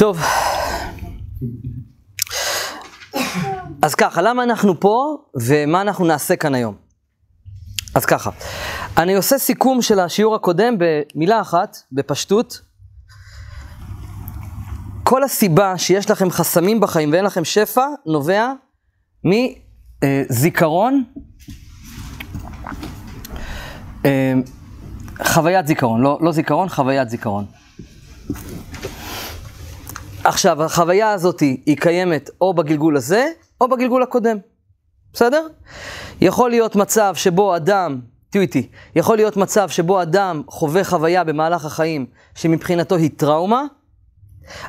טוב. אז ככה, למה אנחנו פה ומה אנחנו נעשה כאן היום? אז ככה, אני עושה סיכום של השיעור הקודם במילה אחת, בפשטות. כל הסיבה שיש לכם חסמים בחיים ואין לכם שפע, נובע מזיכרון, אה, חוויית זיכרון, לא, לא זיכרון, חוויית זיכרון. עכשיו, החוויה הזאת היא קיימת או בגלגול הזה, או בגלגול הקודם. בסדר? יכול להיות מצב שבו אדם, תהיו איתי, יכול להיות מצב שבו אדם חווה חוויה במהלך החיים שמבחינתו היא טראומה,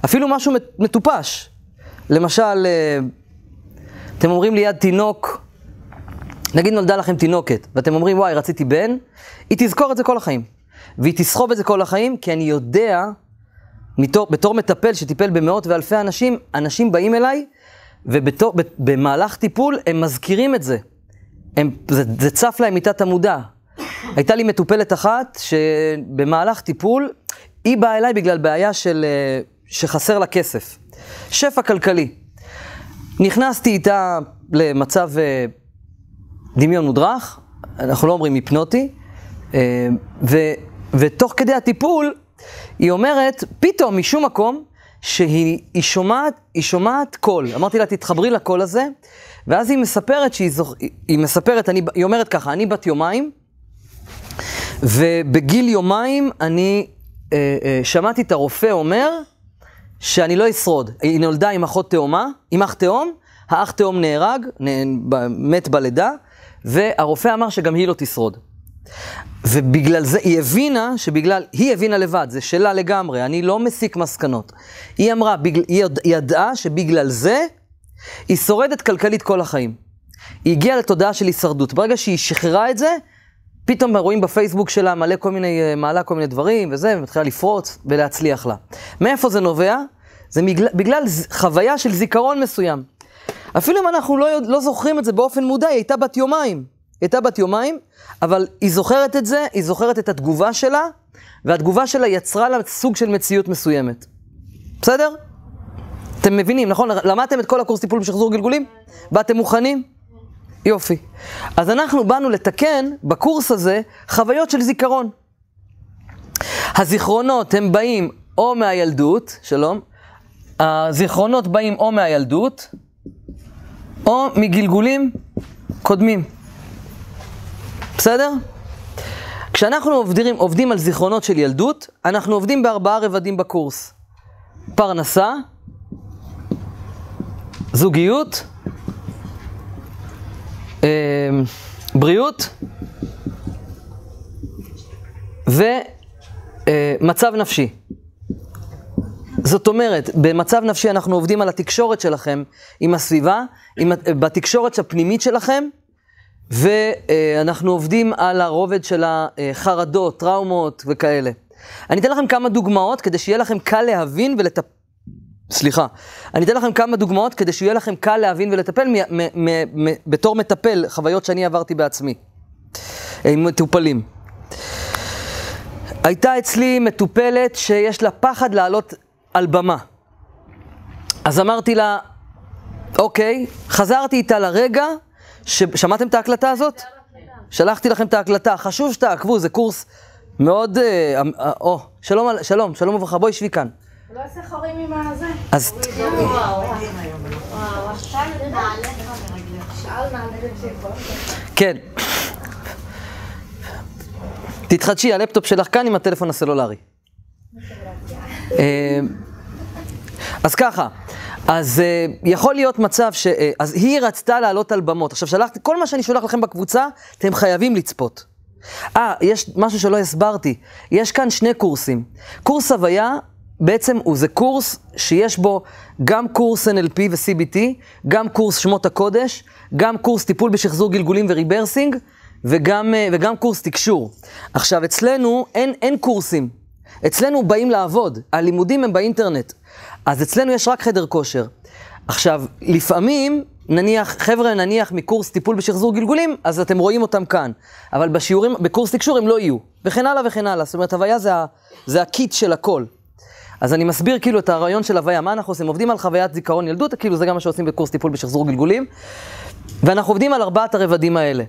אפילו משהו מטופש. למשל, אה, אתם אומרים ליד תינוק, נגיד נולדה לכם תינוקת, ואתם אומרים, וואי, רציתי בן, היא תזכור את זה כל החיים. והיא תסחוב את זה כל החיים, כי אני יודע, מתור, בתור מטפל שטיפל במאות ואלפי אנשים, אנשים באים אליי, ובמהלך טיפול הם מזכירים את זה. הם, זה, זה צף להם מתת המודע. הייתה לי מטופלת אחת שבמהלך טיפול, היא באה אליי בגלל בעיה של, אה, שחסר לה כסף. שפע כלכלי. נכנסתי איתה למצב אה, דמיון מודרך, אנחנו לא אומרים היפנוטי, אה, ו, ותוך כדי הטיפול, היא אומרת, פתאום משום מקום, שהיא היא שומעת, היא שומעת קול. אמרתי לה, תתחברי לקול הזה, ואז היא מספרת שהיא זוכ... היא מספרת, אני, היא אומרת ככה, אני בת יומיים, ובגיל יומיים אני אה, אה, שמעתי את הרופא אומר שאני לא אשרוד. היא נולדה עם אחות תאומה, עם אח תאום, האח תאום נהרג, מת בלידה, והרופא אמר שגם היא לא תשרוד. ובגלל זה, היא הבינה שבגלל, היא הבינה לבד, זה שלה לגמרי, אני לא מסיק מסקנות. היא אמרה, בגל, היא ידעה שבגלל זה היא שורדת כלכלית כל החיים. היא הגיעה לתודעה של הישרדות. ברגע שהיא שחררה את זה, פתאום רואים בפייסבוק שלה מלא כל מיני, מעלה כל מיני דברים וזה, ומתחילה לפרוץ ולהצליח לה. מאיפה זה נובע? זה בגלל, בגלל חוויה של זיכרון מסוים. אפילו אם אנחנו לא, לא זוכרים את זה באופן מודע, היא הייתה בת יומיים. היא הייתה בת יומיים, אבל היא זוכרת את זה, היא זוכרת את התגובה שלה, והתגובה שלה יצרה לה סוג של מציאות מסוימת. בסדר? אתם מבינים, נכון? למדתם את כל הקורס טיפול בשחזור גלגולים? באתם מוכנים? יופי. אז אנחנו באנו לתקן בקורס הזה חוויות של זיכרון. הזיכרונות הם באים או מהילדות, שלום, הזיכרונות באים או מהילדות, או מגלגולים קודמים. בסדר? כשאנחנו עובדים, עובדים על זיכרונות של ילדות, אנחנו עובדים בארבעה רבדים בקורס. פרנסה, זוגיות, אה, בריאות ומצב נפשי. זאת אומרת, במצב נפשי אנחנו עובדים על התקשורת שלכם עם הסביבה, עם, בתקשורת הפנימית שלכם, ואנחנו עובדים על הרובד של החרדות, טראומות וכאלה. אני אתן לכם כמה דוגמאות כדי שיהיה לכם קל להבין ולטפל. סליחה, אני אתן לכם כמה דוגמאות כדי שיהיה לכם קל להבין ולטפל מ- מ- מ- מ- בתור מטפל, חוויות שאני עברתי בעצמי, עם מטופלים. הייתה אצלי מטופלת שיש לה פחד לעלות על במה. אז אמרתי לה, אוקיי, חזרתי איתה לרגע. שמעתם את ההקלטה הזאת? שלחתי לכם את ההקלטה, חשוב שתעקבו, זה קורס מאוד... אה, אה, או, שלום, שלום, שלום וברכה, בואי שבי כאן. לא עושה חורים עם הזה. אז... כן. תתחדשי, הלפטופ שלך כאן עם הטלפון הסלולרי. אה, אז ככה, אז uh, יכול להיות מצב ש... Uh, אז היא רצתה לעלות על במות. עכשיו שלחתי, כל מה שאני שולח לכם בקבוצה, אתם חייבים לצפות. אה, יש משהו שלא הסברתי. יש כאן שני קורסים. קורס הוויה, בעצם הוא זה קורס שיש בו גם קורס NLP ו-CBT, גם קורס שמות הקודש, גם קורס טיפול בשחזור גלגולים ו rebirthing, וגם, uh, וגם קורס תקשור. עכשיו, אצלנו אין, אין קורסים. אצלנו באים לעבוד, הלימודים הם באינטרנט. אז אצלנו יש רק חדר כושר. עכשיו, לפעמים, נניח, חבר'ה נניח מקורס טיפול בשחזור גלגולים, אז אתם רואים אותם כאן. אבל בשיעורים, בקורס תקשור הם לא יהיו. וכן הלאה וכן הלאה. זאת אומרת, הוויה זה, זה הקיט של הכל. אז אני מסביר כאילו את הרעיון של הוויה, מה אנחנו עושים? עובדים על חוויית זיכרון ילדות, כאילו זה גם מה שעושים בקורס טיפול בשחזור גלגולים, ואנחנו עובדים על ארבעת הרבדים האלה.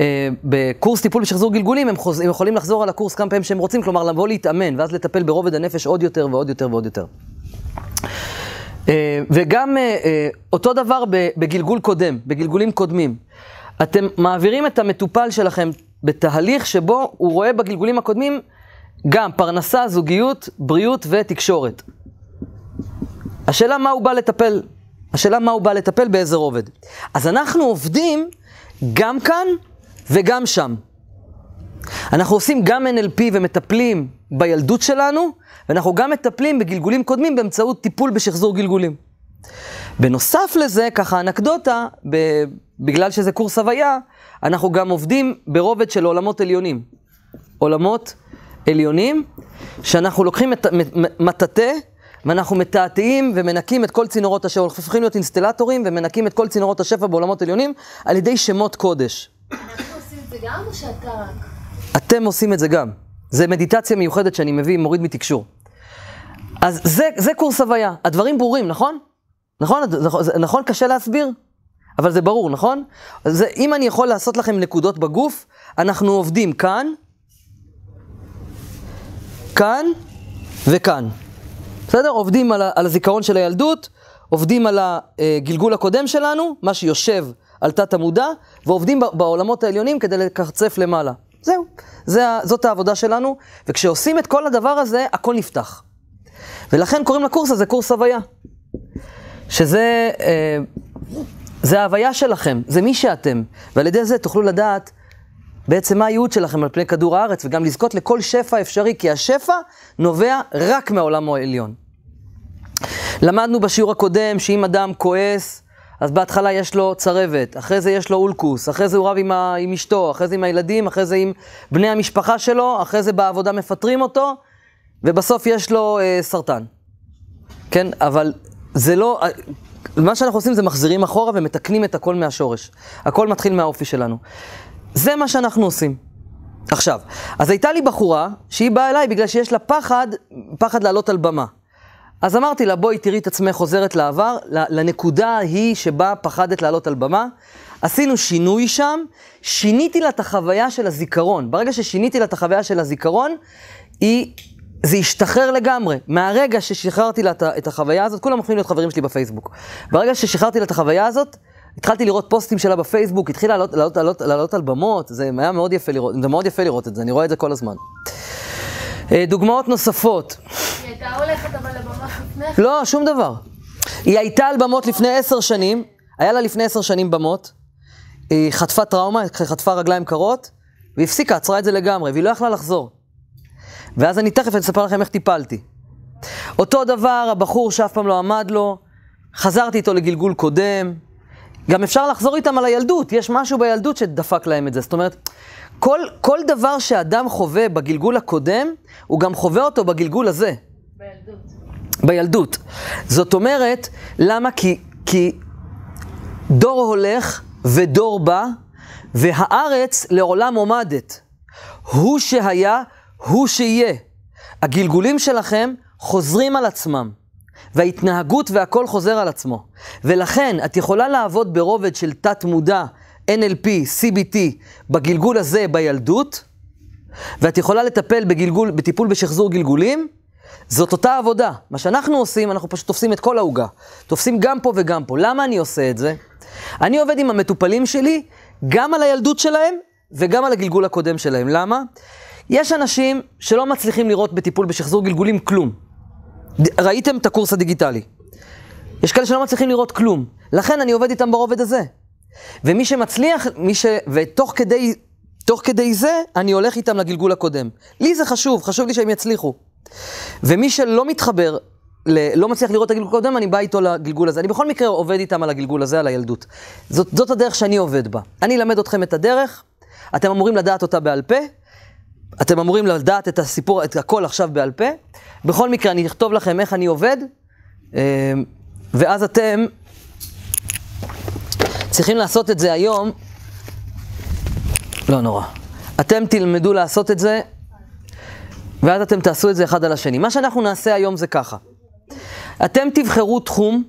אה, בקורס טיפול בשחזור גלגולים, הם, חוז... הם יכולים לחזור על הקורס כמה פעמים שהם רוצים, כלומר לבוא להתאמן, ואז לטפל ברובד הנפש עוד יותר ועוד יותר ועוד יותר. אה, וגם אה, אותו דבר בגלגול קודם, בגלגולים קודמים. אתם מעבירים את המטופל שלכם בתהליך שבו הוא רואה בגלגולים הקודמים גם פרנסה, זוגיות, בריאות ותקשורת. השאלה מה הוא בא לטפל, השאלה מה הוא בא לטפל באיזה רובד. אז אנחנו עובדים גם כאן וגם שם. אנחנו עושים גם NLP ומטפלים בילדות שלנו, ואנחנו גם מטפלים בגלגולים קודמים באמצעות טיפול בשחזור גלגולים. בנוסף לזה, ככה אנקדוטה, בגלל שזה קורס הוויה, אנחנו גם עובדים ברובד של עולמות עליונים. עולמות עליונים, שאנחנו לוקחים את מטאטא, ואנחנו מתעתעים ומנקים את כל צינורות השפע, אנחנו הופכים להיות אינסטלטורים ומנקים את כל צינורות השפע בעולמות עליונים על ידי שמות קודש. אנחנו עושים את זה גם או שאתה רק? אתם עושים את זה גם. זה מדיטציה מיוחדת שאני מביא, מוריד מתקשור. אז זה, זה קורס הוויה. הדברים ברורים, נכון? נכון? נכון קשה להסביר? אבל זה ברור, נכון? זה, אם אני יכול לעשות לכם נקודות בגוף, אנחנו עובדים כאן, כאן וכאן. בסדר? עובדים על, על הזיכרון של הילדות, עובדים על הגלגול הקודם שלנו, מה שיושב על תת המודע, ועובדים בעולמות העליונים כדי לקרצף למעלה. זהו, זה, זאת העבודה שלנו, וכשעושים את כל הדבר הזה, הכל נפתח. ולכן קוראים לקורס הזה קורס הוויה. שזה, אה, זה ההוויה שלכם, זה מי שאתם, ועל ידי זה תוכלו לדעת בעצם מה הייעוד שלכם על פני כדור הארץ, וגם לזכות לכל שפע אפשרי, כי השפע נובע רק מהעולם העליון. למדנו בשיעור הקודם שאם אדם כועס, אז בהתחלה יש לו צרבת, אחרי זה יש לו אולקוס, אחרי זה הוא רב עם, ה, עם אשתו, אחרי זה עם הילדים, אחרי זה עם בני המשפחה שלו, אחרי זה בעבודה מפטרים אותו, ובסוף יש לו אה, סרטן. כן, אבל זה לא, אה, מה שאנחנו עושים זה מחזירים אחורה ומתקנים את הכל מהשורש. הכל מתחיל מהאופי שלנו. זה מה שאנחנו עושים. עכשיו, אז הייתה לי בחורה שהיא באה אליי בגלל שיש לה פחד, פחד לעלות על במה. אז אמרתי לה, בואי תראי את עצמך חוזרת לעבר, לנקודה ההיא שבה פחדת לעלות על במה. עשינו שינוי שם, שיניתי לה את החוויה של הזיכרון. ברגע ששיניתי לה את החוויה של הזיכרון, היא, זה השתחרר לגמרי. מהרגע ששחררתי לה את החוויה הזאת, כולם הופכים להיות חברים שלי בפייסבוק. ברגע ששחררתי לה את החוויה הזאת, התחלתי לראות פוסטים שלה בפייסבוק, התחילה לעלות, לעלות, לעלות, לעלות על במות, זה היה מאוד יפה לראות, זה מאוד יפה לראות את זה, אני רואה את זה כל הזמן. אה, דוגמאות נוספות. היא הייתה הולכת אבל לפני לא, שום דבר. היא הייתה על במות לפני עשר שנים, היה לה לפני עשר שנים במות, היא חטפה טראומה, חטפה רגליים קרות, והפסיקה, עצרה את זה לגמרי, והיא לא יכלה לחזור. ואז אני תכף אספר לכם איך טיפלתי. אותו דבר, הבחור שאף פעם לא עמד לו, חזרתי איתו לגלגול קודם, גם אפשר לחזור איתם על הילדות, יש משהו בילדות שדפק להם את זה. זאת אומרת, כל, כל דבר שאדם חווה בגלגול הקודם, הוא גם חווה אותו בגלגול הזה. בילדות. בילדות. זאת אומרת, למה? כי, כי דור הולך ודור בא, והארץ לעולם עומדת. הוא שהיה, הוא שיהיה. הגלגולים שלכם חוזרים על עצמם. וההתנהגות והכל חוזר על עצמו. ולכן, את יכולה לעבוד ברובד של תת-מודע, NLP, CBT, בגלגול הזה בילדות, ואת יכולה לטפל בגלגול, בטיפול בשחזור גלגולים, זאת אותה עבודה. מה שאנחנו עושים, אנחנו פשוט תופסים את כל העוגה. תופסים גם פה וגם פה. למה אני עושה את זה? אני עובד עם המטופלים שלי, גם על הילדות שלהם וגם על הגלגול הקודם שלהם. למה? יש אנשים שלא מצליחים לראות בטיפול בשחזור גלגולים כלום. ראיתם את הקורס הדיגיטלי. יש כאלה שלא מצליחים לראות כלום. לכן אני עובד איתם ברובד הזה. ומי שמצליח, מי ש... ותוך כדי, כדי זה, אני הולך איתם לגלגול הקודם. לי זה חשוב, חשוב לי שהם יצליחו. ומי שלא מתחבר, ל... לא מצליח לראות את הגלגול הקודם, אני בא איתו לגלגול הזה. אני בכל מקרה עובד איתם על הגלגול הזה, על הילדות. זאת, זאת הדרך שאני עובד בה. אני אלמד אתכם את הדרך, אתם אמורים לדעת אותה בעל פה, אתם אמורים לדעת את הסיפור, את הכל עכשיו בעל פה. בכל מקרה, אני אכתוב לכם איך אני עובד, אה, ואז אתם צריכים לעשות את זה היום. לא נורא. אתם תלמדו לעשות את זה ואז אתם תעשו את זה אחד על השני. מה שאנחנו נעשה היום זה ככה. אתם תבחרו תחום,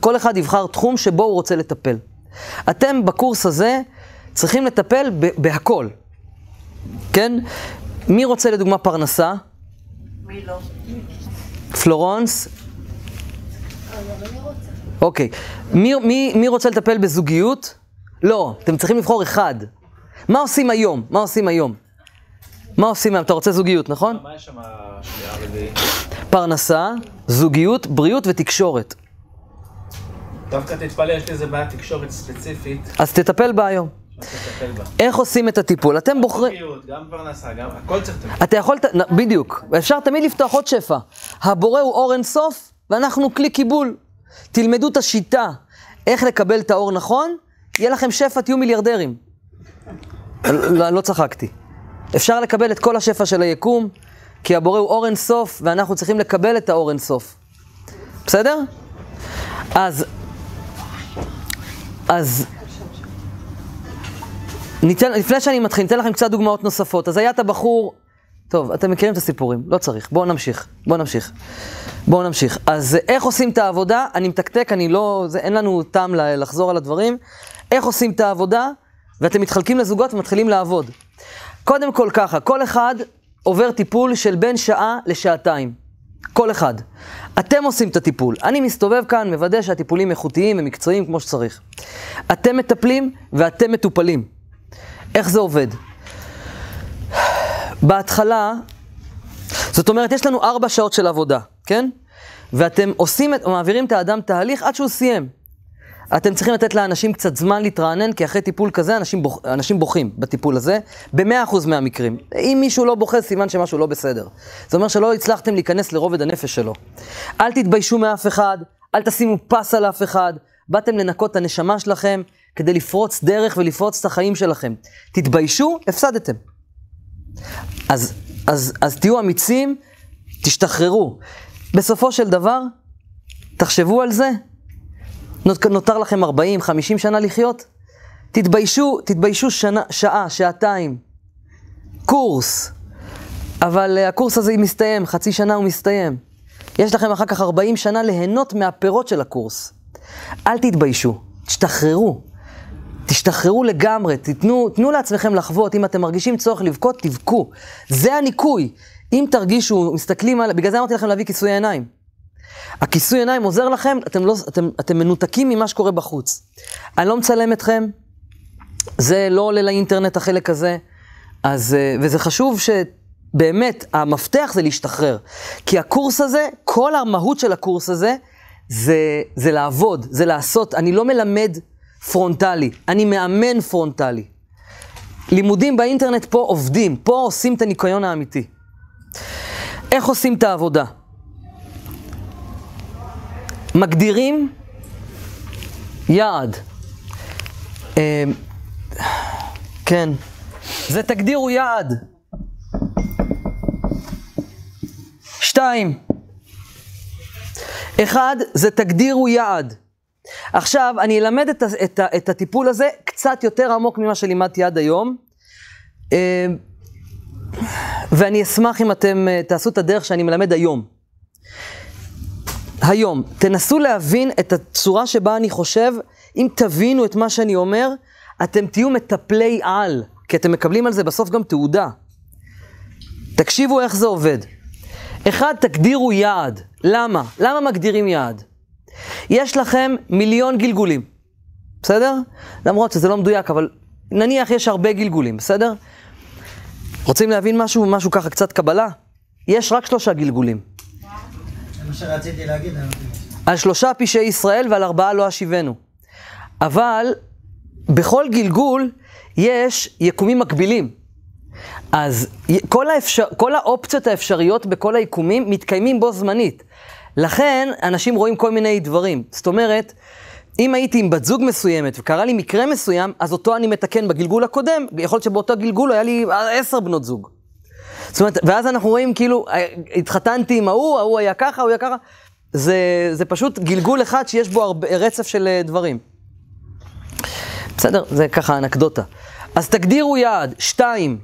כל אחד יבחר תחום שבו הוא רוצה לטפל. אתם בקורס הזה צריכים לטפל בהכל, כן? מי רוצה לדוגמה פרנסה? מי לא? פלורנס? אוקיי. מי, מי, מי רוצה לטפל בזוגיות? לא, אתם צריכים לבחור אחד. מה עושים היום? מה עושים היום? מה עושים היום? אתה רוצה זוגיות, נכון? מה יש שם? פרנסה, זוגיות, בריאות ותקשורת. דווקא תתפלא, יש לי איזה בעיית תקשורת ספציפית, אז תטפל בה היום. איך עושים את הטיפול? אתם בוחרים... גם פרנסה, גם הכל צריך לטפל. אתה יכול, בדיוק, אפשר תמיד לפתוח עוד שפע. הבורא הוא אור אינסוף, ואנחנו כלי קיבול. תלמדו את השיטה, איך לקבל את האור נכון, יהיה לכם שפע, תהיו מיליארדרים. לא צחקתי. אפשר לקבל את כל השפע של היקום, כי הבורא הוא אור אינסוף, ואנחנו צריכים לקבל את האור אינסוף. בסדר? אז, אז, ניתן, לפני שאני מתחיל, ניתן לכם קצת דוגמאות נוספות. אז היה את הבחור, טוב, אתם מכירים את הסיפורים, לא צריך, בואו נמשיך, בואו נמשיך. בואו נמשיך. אז איך עושים את העבודה? אני מתקתק, אני לא, זה, אין לנו טעם לחזור על הדברים. איך עושים את העבודה? ואתם מתחלקים לזוגות ומתחילים לעבוד. קודם כל ככה, כל אחד עובר טיפול של בין שעה לשעתיים. כל אחד. אתם עושים את הטיפול. אני מסתובב כאן, מוודא שהטיפולים איכותיים ומקצועיים כמו שצריך. אתם מטפלים ואתם מטופלים. איך זה עובד? בהתחלה, זאת אומרת, יש לנו ארבע שעות של עבודה, כן? ואתם עושים, מעבירים את האדם תהליך עד שהוא סיים. אתם צריכים לתת לאנשים קצת זמן להתרענן, כי אחרי טיפול כזה אנשים, בוח, אנשים בוכים בטיפול הזה, ב-100% מהמקרים. אם מישהו לא בוכה, סימן שמשהו לא בסדר. זה אומר שלא הצלחתם להיכנס לרובד הנפש שלו. אל תתביישו מאף אחד, אל תשימו פס על אף אחד, באתם לנקות את הנשמה שלכם כדי לפרוץ דרך ולפרוץ את החיים שלכם. תתביישו, הפסדתם. אז, אז, אז תהיו אמיצים, תשתחררו. בסופו של דבר, תחשבו על זה, נותר לכם 40, 50 שנה לחיות, תתביישו, תתביישו שנה, שעה, שעתיים. קורס. אבל uh, הקורס הזה מסתיים, חצי שנה הוא מסתיים. יש לכם אחר כך 40 שנה ליהנות מהפירות של הקורס. אל תתביישו, תשתחררו. תשתחררו לגמרי, תיתנו, תנו לעצמכם לחוות, אם אתם מרגישים צורך לבכות, תבכו. זה הניקוי. אם תרגישו, מסתכלים על... בגלל זה אמרתי לכם להביא כיסוי עיניים. הכיסוי עיניים עוזר לכם, אתם, לא, אתם, אתם מנותקים ממה שקורה בחוץ. אני לא מצלם אתכם, זה לא עולה לאינטרנט החלק הזה, אז, אה, וזה חשוב שבאמת, המפתח זה להשתחרר. כי הקורס הזה, כל המהות של הקורס הזה, זה, זה לעבוד, זה לעשות. אני לא מלמד פרונטלי, אני מאמן פרונטלי. לימודים באינטרנט פה עובדים, פה עושים את הניקיון האמיתי. איך עושים את העבודה? מגדירים יעד. אה, כן. זה תגדירו יעד. שתיים. אחד, זה תגדירו יעד. עכשיו, אני אלמד את, את, את הטיפול הזה קצת יותר עמוק ממה שלימדתי עד היום. אה, ואני אשמח אם אתם אה, תעשו את הדרך שאני מלמד היום. היום, תנסו להבין את הצורה שבה אני חושב, אם תבינו את מה שאני אומר, אתם תהיו מטפלי על, כי אתם מקבלים על זה בסוף גם תעודה. תקשיבו איך זה עובד. אחד, תגדירו יעד. למה? למה מגדירים יעד? יש לכם מיליון גלגולים, בסדר? למרות שזה לא מדויק, אבל נניח יש הרבה גלגולים, בסדר? רוצים להבין משהו, משהו ככה, קצת קבלה? יש רק שלושה גלגולים. שרציתי להגיד. אבל- על שלושה פשעי ישראל ועל ארבעה לא אשיבנו. אבל בכל גלגול יש יקומים מקבילים. אז כל, האפשר, כל האופציות האפשריות בכל היקומים מתקיימים בו זמנית. לכן אנשים רואים כל מיני דברים. זאת אומרת, אם הייתי עם בת זוג מסוימת וקרה לי מקרה מסוים, אז אותו אני מתקן בגלגול הקודם, יכול להיות שבאותו גלגול היה לי עשר בנות זוג. זאת אומרת, ואז אנחנו רואים כאילו, אה, התחתנתי עם ההוא, ההוא היה ככה, ההוא היה ככה. זה, זה פשוט גלגול אחד שיש בו הרבה, רצף של אה, דברים. בסדר? זה ככה אנקדוטה. אז תגדירו יעד. שתיים,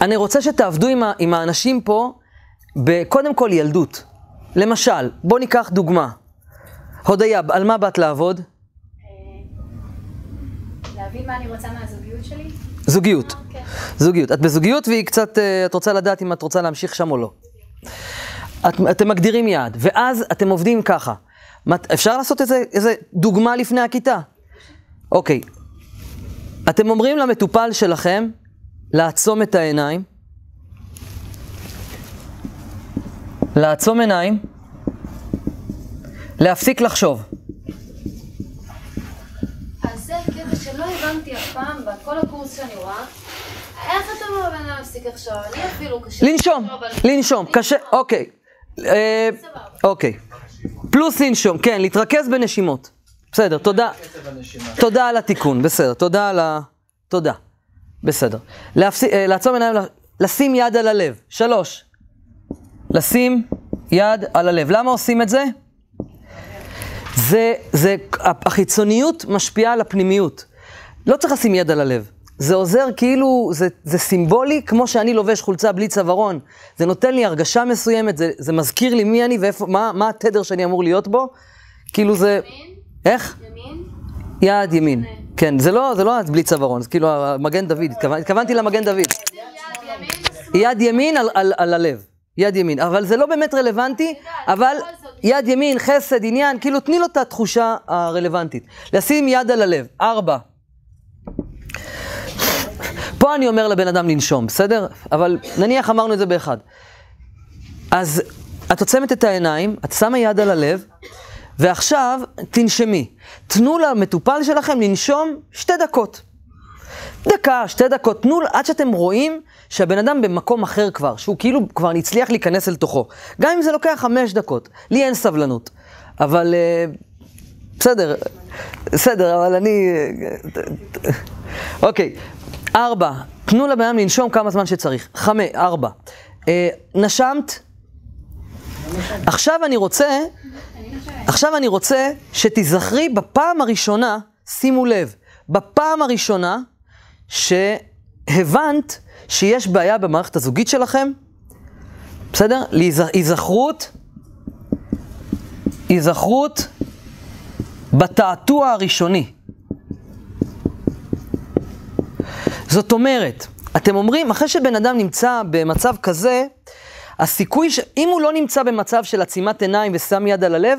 אני רוצה שתעבדו עם, ה, עם האנשים פה, קודם כל ילדות. למשל, בוא ניקח דוגמה. הודיה, על מה באת לעבוד? להבין מה אני רוצה מהזוגיות שלי? זוגיות. כן. זוגיות. את בזוגיות והיא קצת, אה, את רוצה לדעת אם את רוצה להמשיך שם או לא. את, אתם מגדירים יעד, ואז אתם עובדים ככה. מת- אפשר לעשות איזה, איזה דוגמה לפני הכיתה? אוקיי. אתם אומרים למטופל שלכם לעצום את העיניים. לעצום עיניים. להפסיק לחשוב. הבנתי אף פעם בכל הקורס שאני רואה. איך אתה אומר לבן אדם להפסיק עכשיו? אני אפילו קשה. לנשום, לנשום, קשה, אוקיי. אה. אוקיי. פלוס לנשום, כן, להתרכז בנשימות. בסדר, תודה. תודה על התיקון, בסדר, תודה על ה... תודה. בסדר. אה, לעצום עיניים, לשים יד על הלב. שלוש. לשים יד על הלב. למה עושים את זה? זה, זה, החיצוניות משפיעה על הפנימיות. לא צריך לשים יד על הלב. זה עוזר כאילו, זה, זה סימבולי, כמו שאני לובש חולצה בלי צווארון. זה נותן לי הרגשה מסוימת, זה, זה מזכיר לי מי אני ואיפה, מה, מה התדר שאני אמור להיות בו. כאילו זה... ימין, איך? ימין, יד ימין. כן, זה לא, זה לא בלי צווארון, זה כאילו המגן דוד, התכוונ- התכוונתי למגן דוד. יד ימין, על, על, על הלב, יד ימין, אבל זה לא באמת רלוונטי, אבל. יד ימין, חסד, עניין, כאילו תני לו את התחושה הרלוונטית. לשים יד על הלב, ארבע. פה אני אומר לבן אדם לנשום, בסדר? אבל נניח אמרנו את זה באחד. אז את עוצמת את העיניים, את שמה יד על הלב, ועכשיו תנשמי. תנו למטופל שלכם לנשום שתי דקות. דקה, שתי דקות, תנו, עד שאתם רואים שהבן אדם במקום אחר כבר, שהוא כאילו כבר הצליח להיכנס אל תוכו. גם אם זה לוקח חמש דקות, לי אין סבלנות. אבל אה, בסדר, בסדר, אבל אני... אה, אוקיי, ארבע, תנו לבן אדם לנשום כמה זמן שצריך. חמש, ארבע. אה, נשמת? עכשיו אני רוצה, עכשיו אני רוצה שתיזכרי בפעם הראשונה, שימו לב, בפעם הראשונה שהבנת שיש בעיה במערכת הזוגית שלכם, בסדר? היזכרות, היזכרות בתעתוע הראשוני. זאת אומרת, אתם אומרים, אחרי שבן אדם נמצא במצב כזה, הסיכוי ש... אם הוא לא נמצא במצב של עצימת עיניים ושם יד על הלב,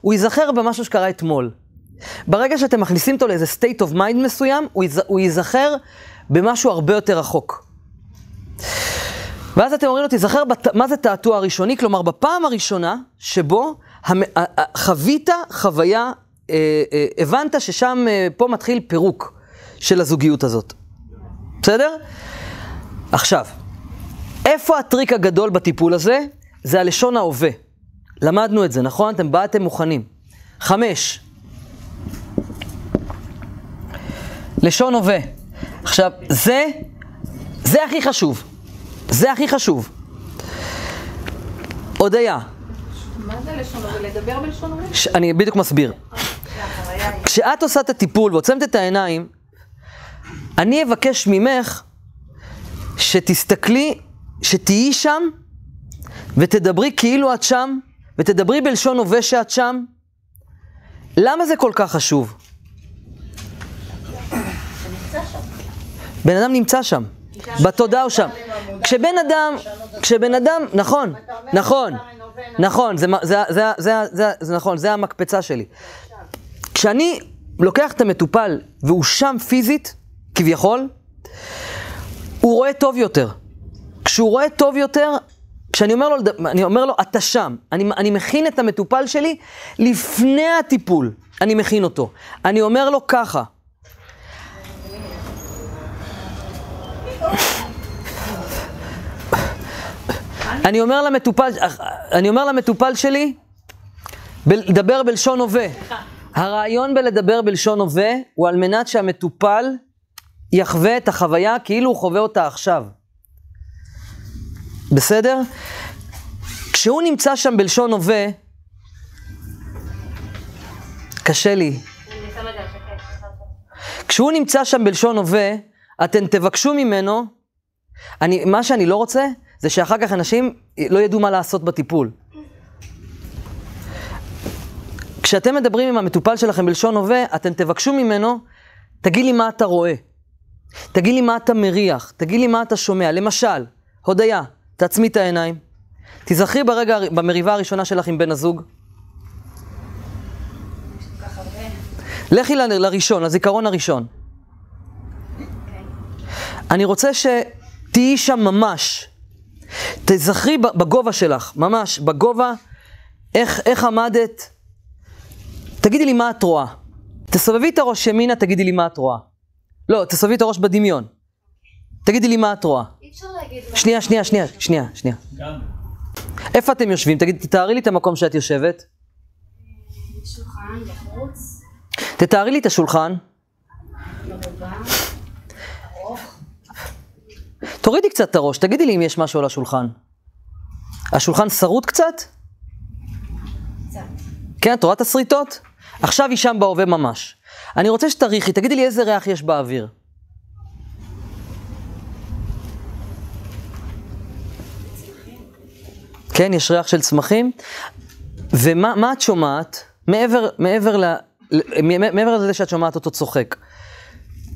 הוא ייזכר במשהו שקרה אתמול. ברגע שאתם מכניסים אותו לאיזה state of mind מסוים, הוא, ייז... הוא ייזכר במשהו הרבה יותר רחוק. ואז אתם אומרים לו, תיזכר בת... מה זה תעתוע הראשוני? כלומר, בפעם הראשונה שבו המ... חווית חוויה, אה, אה, הבנת ששם, אה, פה מתחיל פירוק של הזוגיות הזאת. בסדר? עכשיו, איפה הטריק הגדול בטיפול הזה? זה הלשון ההווה. למדנו את זה, נכון? אתם באתם מוכנים. חמש. לשון הווה. עכשיו, זה, זה הכי חשוב. זה הכי חשוב. הודיה, מה זה לשון הווה? לדבר בלשון הווה? אני בדיוק מסביר. כשאת עושה את הטיפול ועוצמת את העיניים, אני אבקש ממך שתסתכלי, שתהיי שם ותדברי כאילו את שם, ותדברי בלשון הווה שאת שם. למה זה כל כך חשוב? בן אדם נמצא שם, בתודעה הוא שם. כשבן אדם, כשבן אדם, נכון, נכון, נכון, זה, נכון, זה המקפצה שלי. כשאני לוקח את המטופל והוא שם פיזית, כביכול, הוא רואה טוב יותר. כשהוא רואה טוב יותר, כשאני אומר לו, אני אומר לו, אתה שם. אני, אני מכין את המטופל שלי לפני הטיפול. אני מכין אותו. אני אומר לו ככה, אני אומר למטופל, אני אומר למטופל שלי, לדבר בלשון הווה. הרעיון בלדבר בלשון הווה הוא על מנת שהמטופל יחווה את החוויה כאילו הוא חווה אותה עכשיו. בסדר? כשהוא נמצא שם בלשון הווה, קשה לי. כשהוא נמצא שם בלשון הווה, אתם תבקשו ממנו אני, מה שאני לא רוצה, זה שאחר כך אנשים לא ידעו מה לעשות בטיפול. כשאתם מדברים עם המטופל שלכם בלשון הווה, אתם תבקשו ממנו, תגיד לי מה אתה רואה. תגיד לי מה אתה מריח, תגיד לי מה אתה שומע. למשל, הודיה, תעצמי את העיניים. תיזכרי ברגע, במריבה הראשונה שלך עם בן הזוג. לכי לראשון, לזיכרון הראשון. אני רוצה שתהיי שם ממש. תזכרי בגובה שלך, ממש, בגובה, איך, איך עמדת. תגידי לי מה את רואה. תסובבי את הראש ימינה, תגידי לי מה את רואה. לא, תסובבי את הראש בדמיון. תגידי לי מה את רואה. אי אפשר להגיד... מה- שנייה, שנייה, שנייה, שנייה, שנייה. גם. איפה אתם יושבים? תגידי, תתארי לי את המקום שאת יושבת. שולחן בחוץ, תתארי לי את השולחן. תורידי קצת את הראש, תגידי לי אם יש משהו על השולחן. השולחן שרוט קצת? קצת. כן, את רואה את השריטות? עכשיו היא שם בהווה ממש. אני רוצה שתריחי, תגידי לי איזה ריח יש באוויר. כן, יש ריח של צמחים. ומה מה את שומעת? מעבר, מעבר, ל, מעבר לזה שאת שומעת אותו צוחק.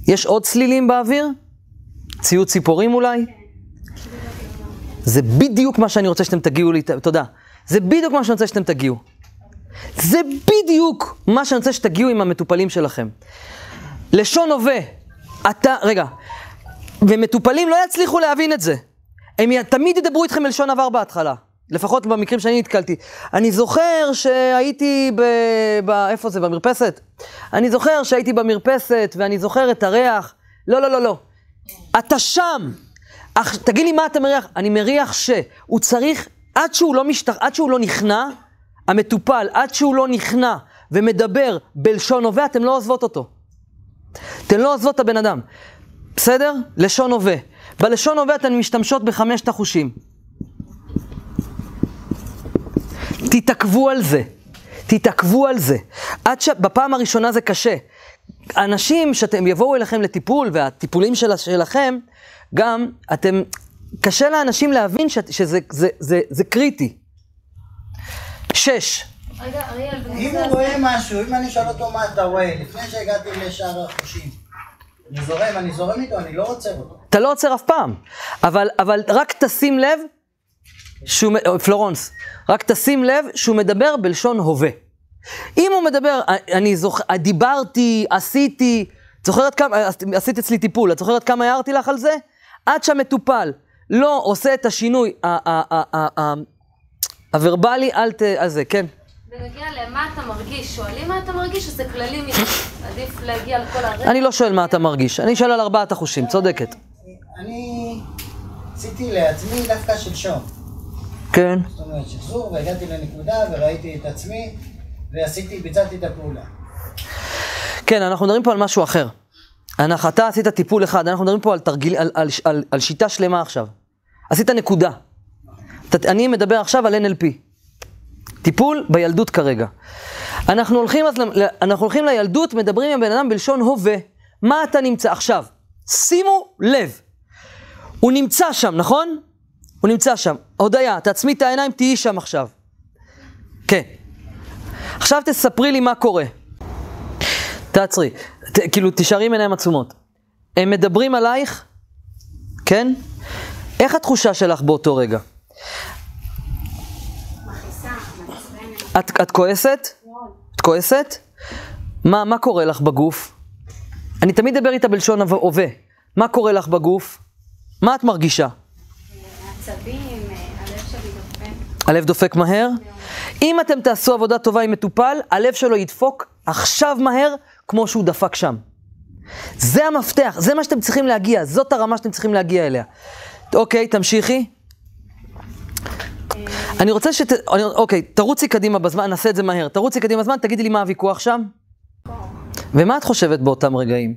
יש עוד צלילים באוויר? ציוד ציפורים אולי? זה בדיוק מה שאני רוצה שאתם תגיעו לי, תודה. זה בדיוק מה שאני רוצה שאתם תגיעו. זה בדיוק מה שאני רוצה שתגיעו עם המטופלים שלכם. לשון הווה, אתה, רגע, ומטופלים לא יצליחו להבין את זה. הם תמיד ידברו איתכם בלשון עבר בהתחלה. לפחות במקרים שאני נתקלתי. אני זוכר שהייתי ב... ב... איפה זה? במרפסת? אני זוכר שהייתי במרפסת ואני זוכר את הריח. לא, לא, לא, לא. אתה שם. אך, תגיד לי מה אתה מריח. אני מריח שהוא צריך, עד שהוא לא משתח... עד שהוא לא נכנע, המטופל, עד שהוא לא נכנע ומדבר בלשון הווה, אתם לא עוזבות אותו. אתן לא עוזבות את הבן אדם. בסדר? לשון הווה. בלשון הווה אתן משתמשות בחמשת החושים. תתעכבו על זה. תתעכבו על זה. עד שבפעם הראשונה זה קשה. אנשים שאתם יבואו אליכם לטיפול, והטיפולים של, שלכם, גם אתם, קשה לאנשים להבין ש, שזה זה, זה, זה קריטי. שש, רגע, אריאל, אם הוא. רואה משהו, אם אני שואל אותו מה אתה רואה, לפני שהגעתי לשאר החושים, אני זורם, אני זורם איתו, אני לא עוצר אותו. אתה לא עוצר אף פעם, אבל, אבל רק תשים לב, שהוא, מ- פלורנס, רק תשים לב שהוא מדבר בלשון הווה. אם הוא מדבר, אני זוכר, דיברתי, עשיתי, את זוכרת כמה, עשית אצלי טיפול, את זוכרת כמה הערתי לך על זה? עד שהמטופל לא עושה את השינוי הוורבלי, אל ת... על זה, כן. בנוגע למה אתה מרגיש, שואלים מה אתה מרגיש, או זה כללי מדי? עדיף להגיע לכל הרקע. אני לא שואל מה אתה מרגיש, אני שואל על ארבעת החושים, צודקת. אני עשיתי לעצמי דווקא שלשום. כן. זאת אומרת, שחזור, והגעתי לנקודה וראיתי את עצמי, ועשיתי, ביצעתי את הפעולה. כן, אנחנו מדברים פה על משהו אחר. אנחנו, אתה עשית טיפול אחד, אנחנו מדברים פה על, תרגיל, על, על, על, על שיטה שלמה עכשיו. עשית נקודה. אני מדבר עכשיו על NLP. טיפול בילדות כרגע. אנחנו הולכים, אז, אנחנו הולכים לילדות, מדברים עם הבן אדם בלשון הווה. מה אתה נמצא עכשיו? שימו לב. הוא נמצא שם, נכון? הוא נמצא שם. הודיה, תעצמי את העיניים, תהיי שם עכשיו. כן. עכשיו תספרי לי מה קורה. תעצרי, ת, כאילו תישארי עם עיניים עצומות. הם מדברים עלייך, כן? איך התחושה שלך באותו רגע? את, את כועסת? את כועסת? מה, מה קורה לך בגוף? אני תמיד אדבר איתה בלשון הווה- הווה. מה קורה לך בגוף? מה את מרגישה? עצבים, אה, הלב שלי דופק. הלב דופק מהר? אם אתם תעשו עבודה טובה עם מטופל, הלב שלו ידפוק עכשיו מהר, כמו שהוא דפק שם. זה המפתח, זה מה שאתם צריכים להגיע, זאת הרמה שאתם צריכים להגיע אליה. אוקיי, תמשיכי. אני רוצה שת... אני- אוקיי, תרוצי קדימה בזמן, נעשה את זה מהר. תרוצי קדימה בזמן, תגידי לי מה הוויכוח שם. ומה את חושבת באותם רגעים?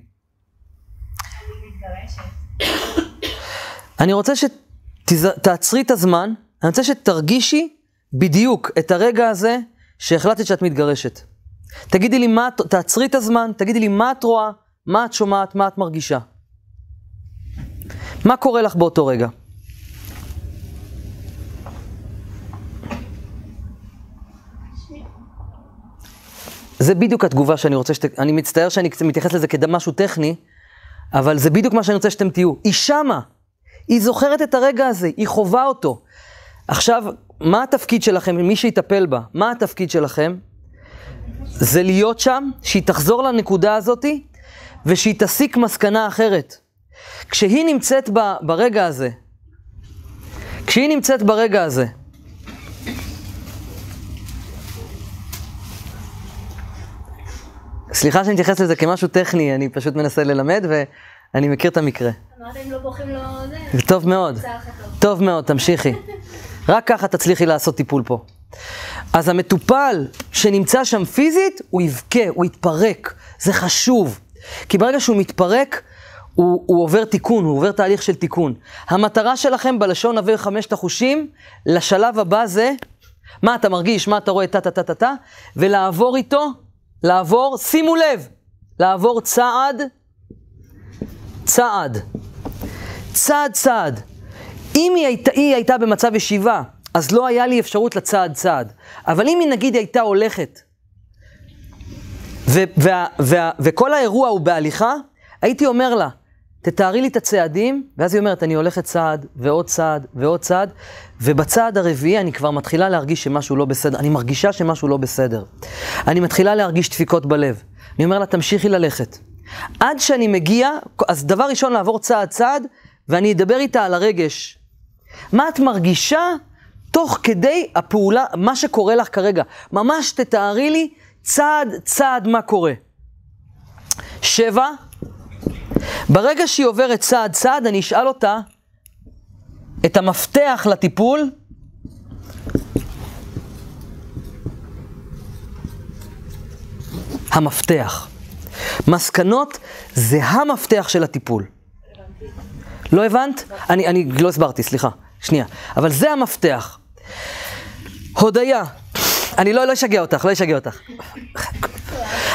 אני רוצה שתעצרי את הזמן, אני רוצה שתרגישי בדיוק את הרגע הזה שהחלטת שאת מתגרשת. תגידי לי מה, תעצרי את הזמן, תגידי לי מה את רואה, מה את שומעת, מה את מרגישה. מה קורה לך באותו רגע? זה בדיוק התגובה שאני רוצה שת... אני מצטער שאני מתייחס לזה כמשהו טכני, אבל זה בדיוק מה שאני רוצה שאתם תהיו. היא שמה, היא זוכרת את הרגע הזה, היא חווה אותו. עכשיו, מה התפקיד שלכם, מי שיטפל בה, מה התפקיד שלכם? זה להיות שם, שהיא תחזור לנקודה הזאתי, ושהיא תסיק מסקנה אחרת. כשהיא נמצאת ב, ברגע הזה, כשהיא נמצאת ברגע הזה, סליחה שאני מתייחס לזה כמשהו טכני, אני פשוט מנסה ללמד ואני מכיר את המקרה. אמרת אם לא זה? זה טוב מאוד. טוב. מאוד, תמשיכי. רק ככה תצליחי לעשות טיפול פה. אז המטופל שנמצא שם פיזית, הוא יבכה, הוא יתפרק. זה חשוב. כי ברגע שהוא מתפרק, הוא, הוא עובר תיקון, הוא עובר תהליך של תיקון. המטרה שלכם בלשון עבר חמשת החושים, לשלב הבא זה, מה אתה מרגיש, מה אתה רואה, טה טה טה טה טה, ולעבור איתו, לעבור, שימו לב, לעבור צעד, צעד, צעד צעד. אם היא הייתה, היא הייתה במצב ישיבה, אז לא היה לי אפשרות לצעד צעד. אבל אם היא נגיד הייתה הולכת, ו- וה- וה- וכל האירוע הוא בהליכה, הייתי אומר לה, תתארי לי את הצעדים, ואז היא אומרת, אני הולכת צעד, ועוד צעד, ועוד צעד, ובצעד הרביעי אני כבר מתחילה להרגיש שמשהו לא בסדר. אני מרגישה שמשהו לא בסדר. אני מתחילה להרגיש דפיקות בלב. אני אומר לה, תמשיכי ללכת. עד שאני מגיע, אז דבר ראשון, לעבור צעד צעד, ואני אדבר איתה על הרגש. מה את מרגישה תוך כדי הפעולה, מה שקורה לך כרגע. ממש תתארי לי צעד צעד מה קורה. שבע, ברגע שהיא עוברת צעד צעד, אני אשאל אותה את המפתח לטיפול. המפתח. מסקנות זה המפתח של הטיפול. לא הבנת? אני, אני לא הסברתי, סליחה. שנייה. אבל זה המפתח. הודיה. אני לא, לא אשגע אותך, לא אשגע אותך.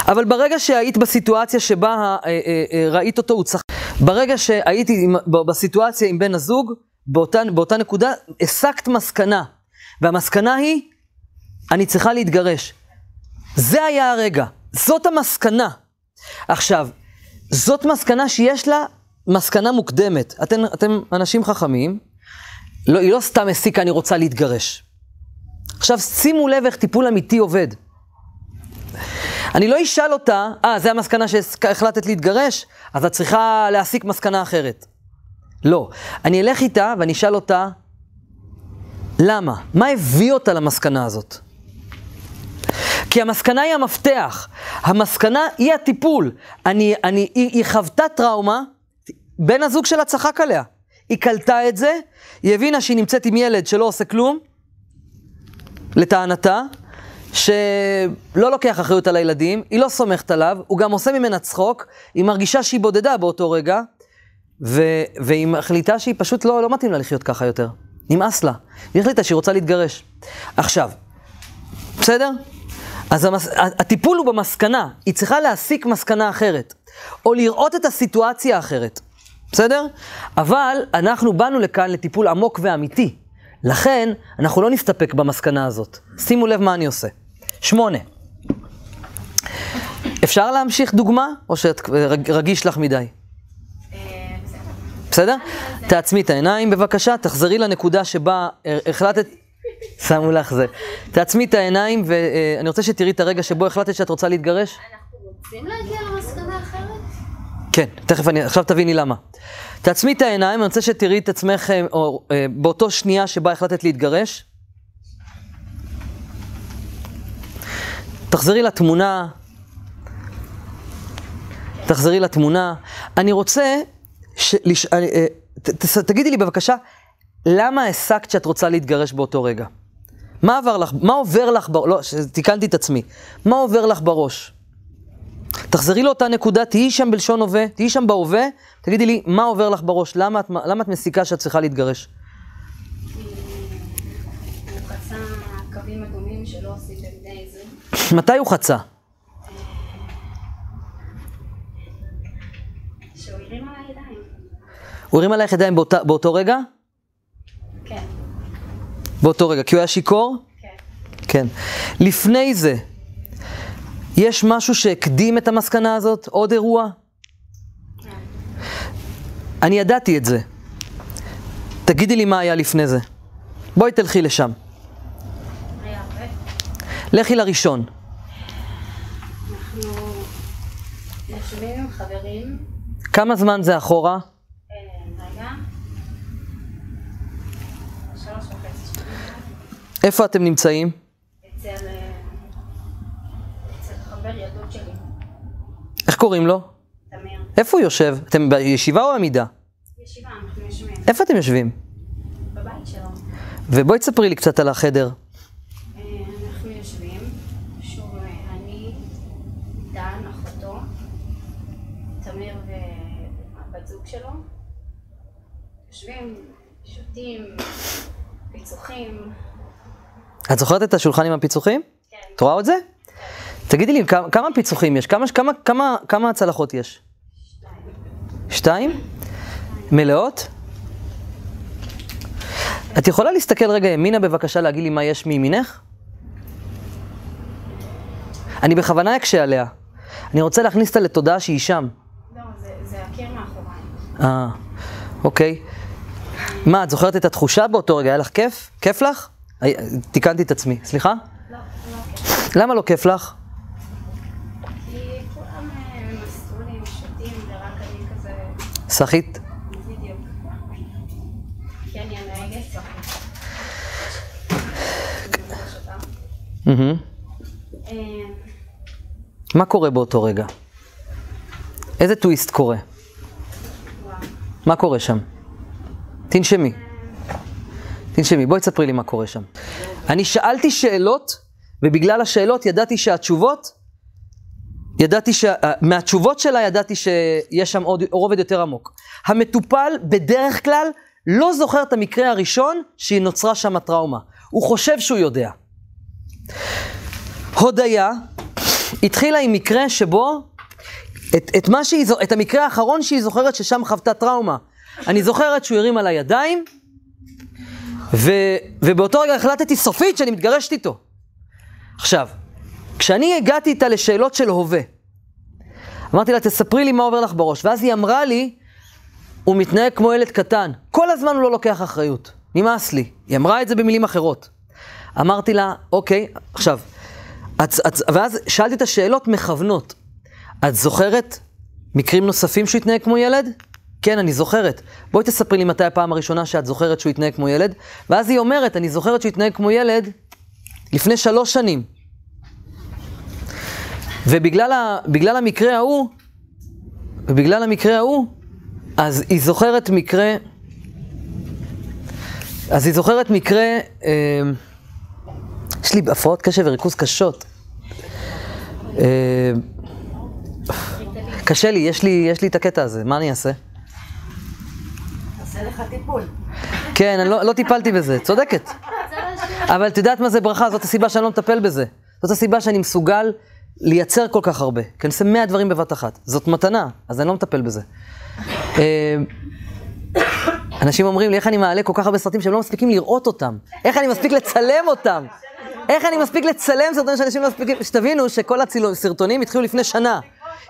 אבל ברגע שהיית בסיטואציה שבה אה, אה, אה, ראית אותו, הוא צריך... ברגע שהייתי בסיטואציה עם בן הזוג, באותה, באותה נקודה, הסקת מסקנה. והמסקנה היא, אני צריכה להתגרש. זה היה הרגע. זאת המסקנה. עכשיו, זאת מסקנה שיש לה מסקנה מוקדמת. אתם, אתם אנשים חכמים, לא, היא לא סתם הסיקה, אני רוצה להתגרש. עכשיו, שימו לב איך טיפול אמיתי עובד. אני לא אשאל אותה, אה, זה המסקנה שהחלטת להתגרש? אז את צריכה להסיק מסקנה אחרת. לא. אני אלך איתה ואני אשאל אותה, למה? מה הביא אותה למסקנה הזאת? כי המסקנה היא המפתח. המסקנה היא הטיפול. אני, אני, היא, היא חוותה טראומה, בן הזוג שלה צחק עליה. היא קלטה את זה, היא הבינה שהיא נמצאת עם ילד שלא עושה כלום, לטענתה, שלא לוקח אחריות על הילדים, היא לא סומכת עליו, הוא גם עושה ממנה צחוק, היא מרגישה שהיא בודדה באותו רגע, ו- והיא מחליטה שהיא פשוט לא, לא מתאים לה לחיות ככה יותר. נמאס לה. היא החליטה שהיא רוצה להתגרש. עכשיו, בסדר? אז המס... הטיפול הוא במסקנה, היא צריכה להסיק מסקנה אחרת, או לראות את הסיטואציה האחרת, בסדר? אבל אנחנו באנו לכאן לטיפול עמוק ואמיתי. לכן, אנחנו לא נסתפק במסקנה הזאת. שימו לב מה אני עושה. שמונה. אפשר להמשיך דוגמה, או שאת רגיש לך מדי? בסדר? תעצמי את העיניים בבקשה, תחזרי לנקודה שבה החלטת... שמו לך זה. תעצמי את העיניים, ואני רוצה שתראי את הרגע שבו החלטת שאת רוצה להתגרש. אנחנו רוצים להגיע למסקנה אחרת? כן, תכף אני, עכשיו תביני למה. תעצמי את העיניים, אני רוצה שתראי את עצמך או, אה, באותו שנייה שבה החלטת להתגרש. תחזרי לתמונה. תחזרי לתמונה. אני רוצה, ש... לש... אה, ת, ת, תגידי לי בבקשה, למה הסקת שאת רוצה להתגרש באותו רגע? מה עבר לך, מה עובר לך, בר... לא, תיקנתי את עצמי, מה עובר לך בראש? תחזרי לאותה נקודה, תהיי שם בלשון הווה, תהיי שם בהווה, תגידי לי, מה עובר לך בראש? למה את, למה את מסיקה שאת צריכה להתגרש? הוא חצה קווים אדומים שלא עשיתם בני זוג. מתי הוא חצה? הוא הרים עלייך ידיים באותה, באותו רגע? כן, באותו רגע, כי הוא היה שיכור? כן. כן. לפני זה, יש משהו שהקדים את המסקנה הזאת? עוד אירוע? אני ידעתי את זה. תגידי לי מה היה לפני זה. בואי תלכי לשם. לכי לראשון. אנחנו עם חברים, כמה זמן זה אחורה? אה, רגע, שלוש וחצי שנים, איפה אתם נמצאים? אצל אה, אצל חבר ילדות שלי, איך קוראים לו? תמיר. איפה הוא יושב? אתם בישיבה או עמידה? ישיבה, אנחנו יושבים איפה אתם יושבים? בבית שלו. ובואי תספרי לי קצת על החדר. אה, אנחנו יושבים, שוב אה, אני, דן, אחותו, תמיר והבת זוג שלו, יושבים, שותים, פיצוחים, את זוכרת את השולחן עם הפיצוחים? כן, את רואה את זה? תגידי לי, כמה, כמה פיצוחים יש? כמה, כמה, כמה, כמה צלחות יש? שתיים? מלאות? את יכולה להסתכל רגע ימינה בבקשה להגיד לי מה יש מימינך? אני בכוונה אקשה עליה. אני רוצה להכניס אותה לתודעה שהיא שם. לא, זה, זה הקיר מאחוריי. אה, אוקיי. מה, את זוכרת את התחושה באותו רגע? היה לך כיף? כיף לך? הי- תיקנתי את עצמי. סליחה? לא, לא. למה לא כיף לך? אה, סחית? אה, מה קורה באותו רגע? איזה טוויסט קורה? מה קורה שם? תנשמי. תנשמי, בואי תספרי לי מה קורה שם. אני שאלתי שאלות, ובגלל השאלות ידעתי שהתשובות, ידעתי ש... אה, מהתשובות שלה ידעתי שיש שם עוד רובד יותר עמוק. המטופל בדרך כלל לא זוכר את המקרה הראשון שהיא נוצרה שם הטראומה. הוא חושב שהוא יודע. הודיה התחילה עם מקרה שבו, את, את, מה שהיא, את המקרה האחרון שהיא זוכרת ששם חוותה טראומה. אני זוכרת שהוא הרים על הידיים, ו, ובאותו רגע החלטתי סופית שאני מתגרשת איתו. עכשיו, כשאני הגעתי איתה לשאלות של הווה, אמרתי לה, תספרי לי מה עובר לך בראש, ואז היא אמרה לי, הוא מתנהג כמו ילד קטן, כל הזמן הוא לא לוקח אחריות, נמאס לי. היא אמרה את זה במילים אחרות. אמרתי לה, אוקיי, עכשיו, את, את, ואז שאלתי את השאלות מכוונות. את זוכרת מקרים נוספים שהוא התנהג כמו ילד? כן, אני זוכרת. בואי תספרי לי מתי הפעם הראשונה שאת זוכרת שהוא התנהג כמו ילד. ואז היא אומרת, אני זוכרת שהוא התנהג כמו ילד לפני שלוש שנים. ובגלל ה, המקרה ההוא, ובגלל המקרה ההוא, אז היא זוכרת מקרה, אז היא זוכרת מקרה, אה, יש לי הפרעות קשב וריכוז קשות. אה, קשה לי, יש לי, יש לי את הקטע הזה, מה אני אעשה? לך טיפול. כן, אני לא, לא טיפלתי בזה, צודקת. אבל את יודעת מה זה ברכה? זאת הסיבה שאני לא מטפל בזה. זאת הסיבה שאני מסוגל לייצר כל כך הרבה. כי אני עושה 100 דברים בבת אחת. זאת מתנה, אז אני לא מטפל בזה. אה, אנשים אומרים לי, איך אני מעלה כל כך הרבה סרטים שהם לא מספיקים לראות אותם? איך אני מספיק לצלם אותם? איך אני מספיק לצלם סרטונים שאנשים לא מספיקים... שתבינו שכל הסרטונים התחילו לפני שנה.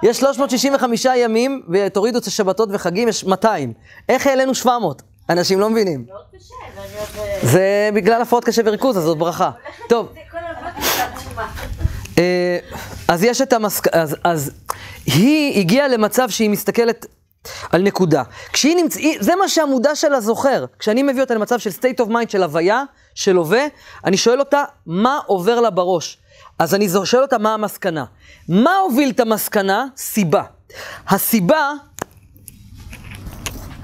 יש 365 ימים, ותורידו את השבתות וחגים, יש 200. איך העלינו 700? אנשים לא מבינים. מאוד קשה, זה בגלל הפרעות קשב וריכוז, אז זאת ברכה. טוב. אה, אז יש את המסק... אז, אז היא הגיעה למצב שהיא מסתכלת על נקודה. כשהיא נמצאת, זה מה שהמודע שלה זוכר. כשאני מביא אותה למצב של state of mind, של הוויה, של הווה, אני שואל אותה, מה עובר לה בראש? אז אני שואל אותה, מה המסקנה? מה הוביל את המסקנה? סיבה. הסיבה,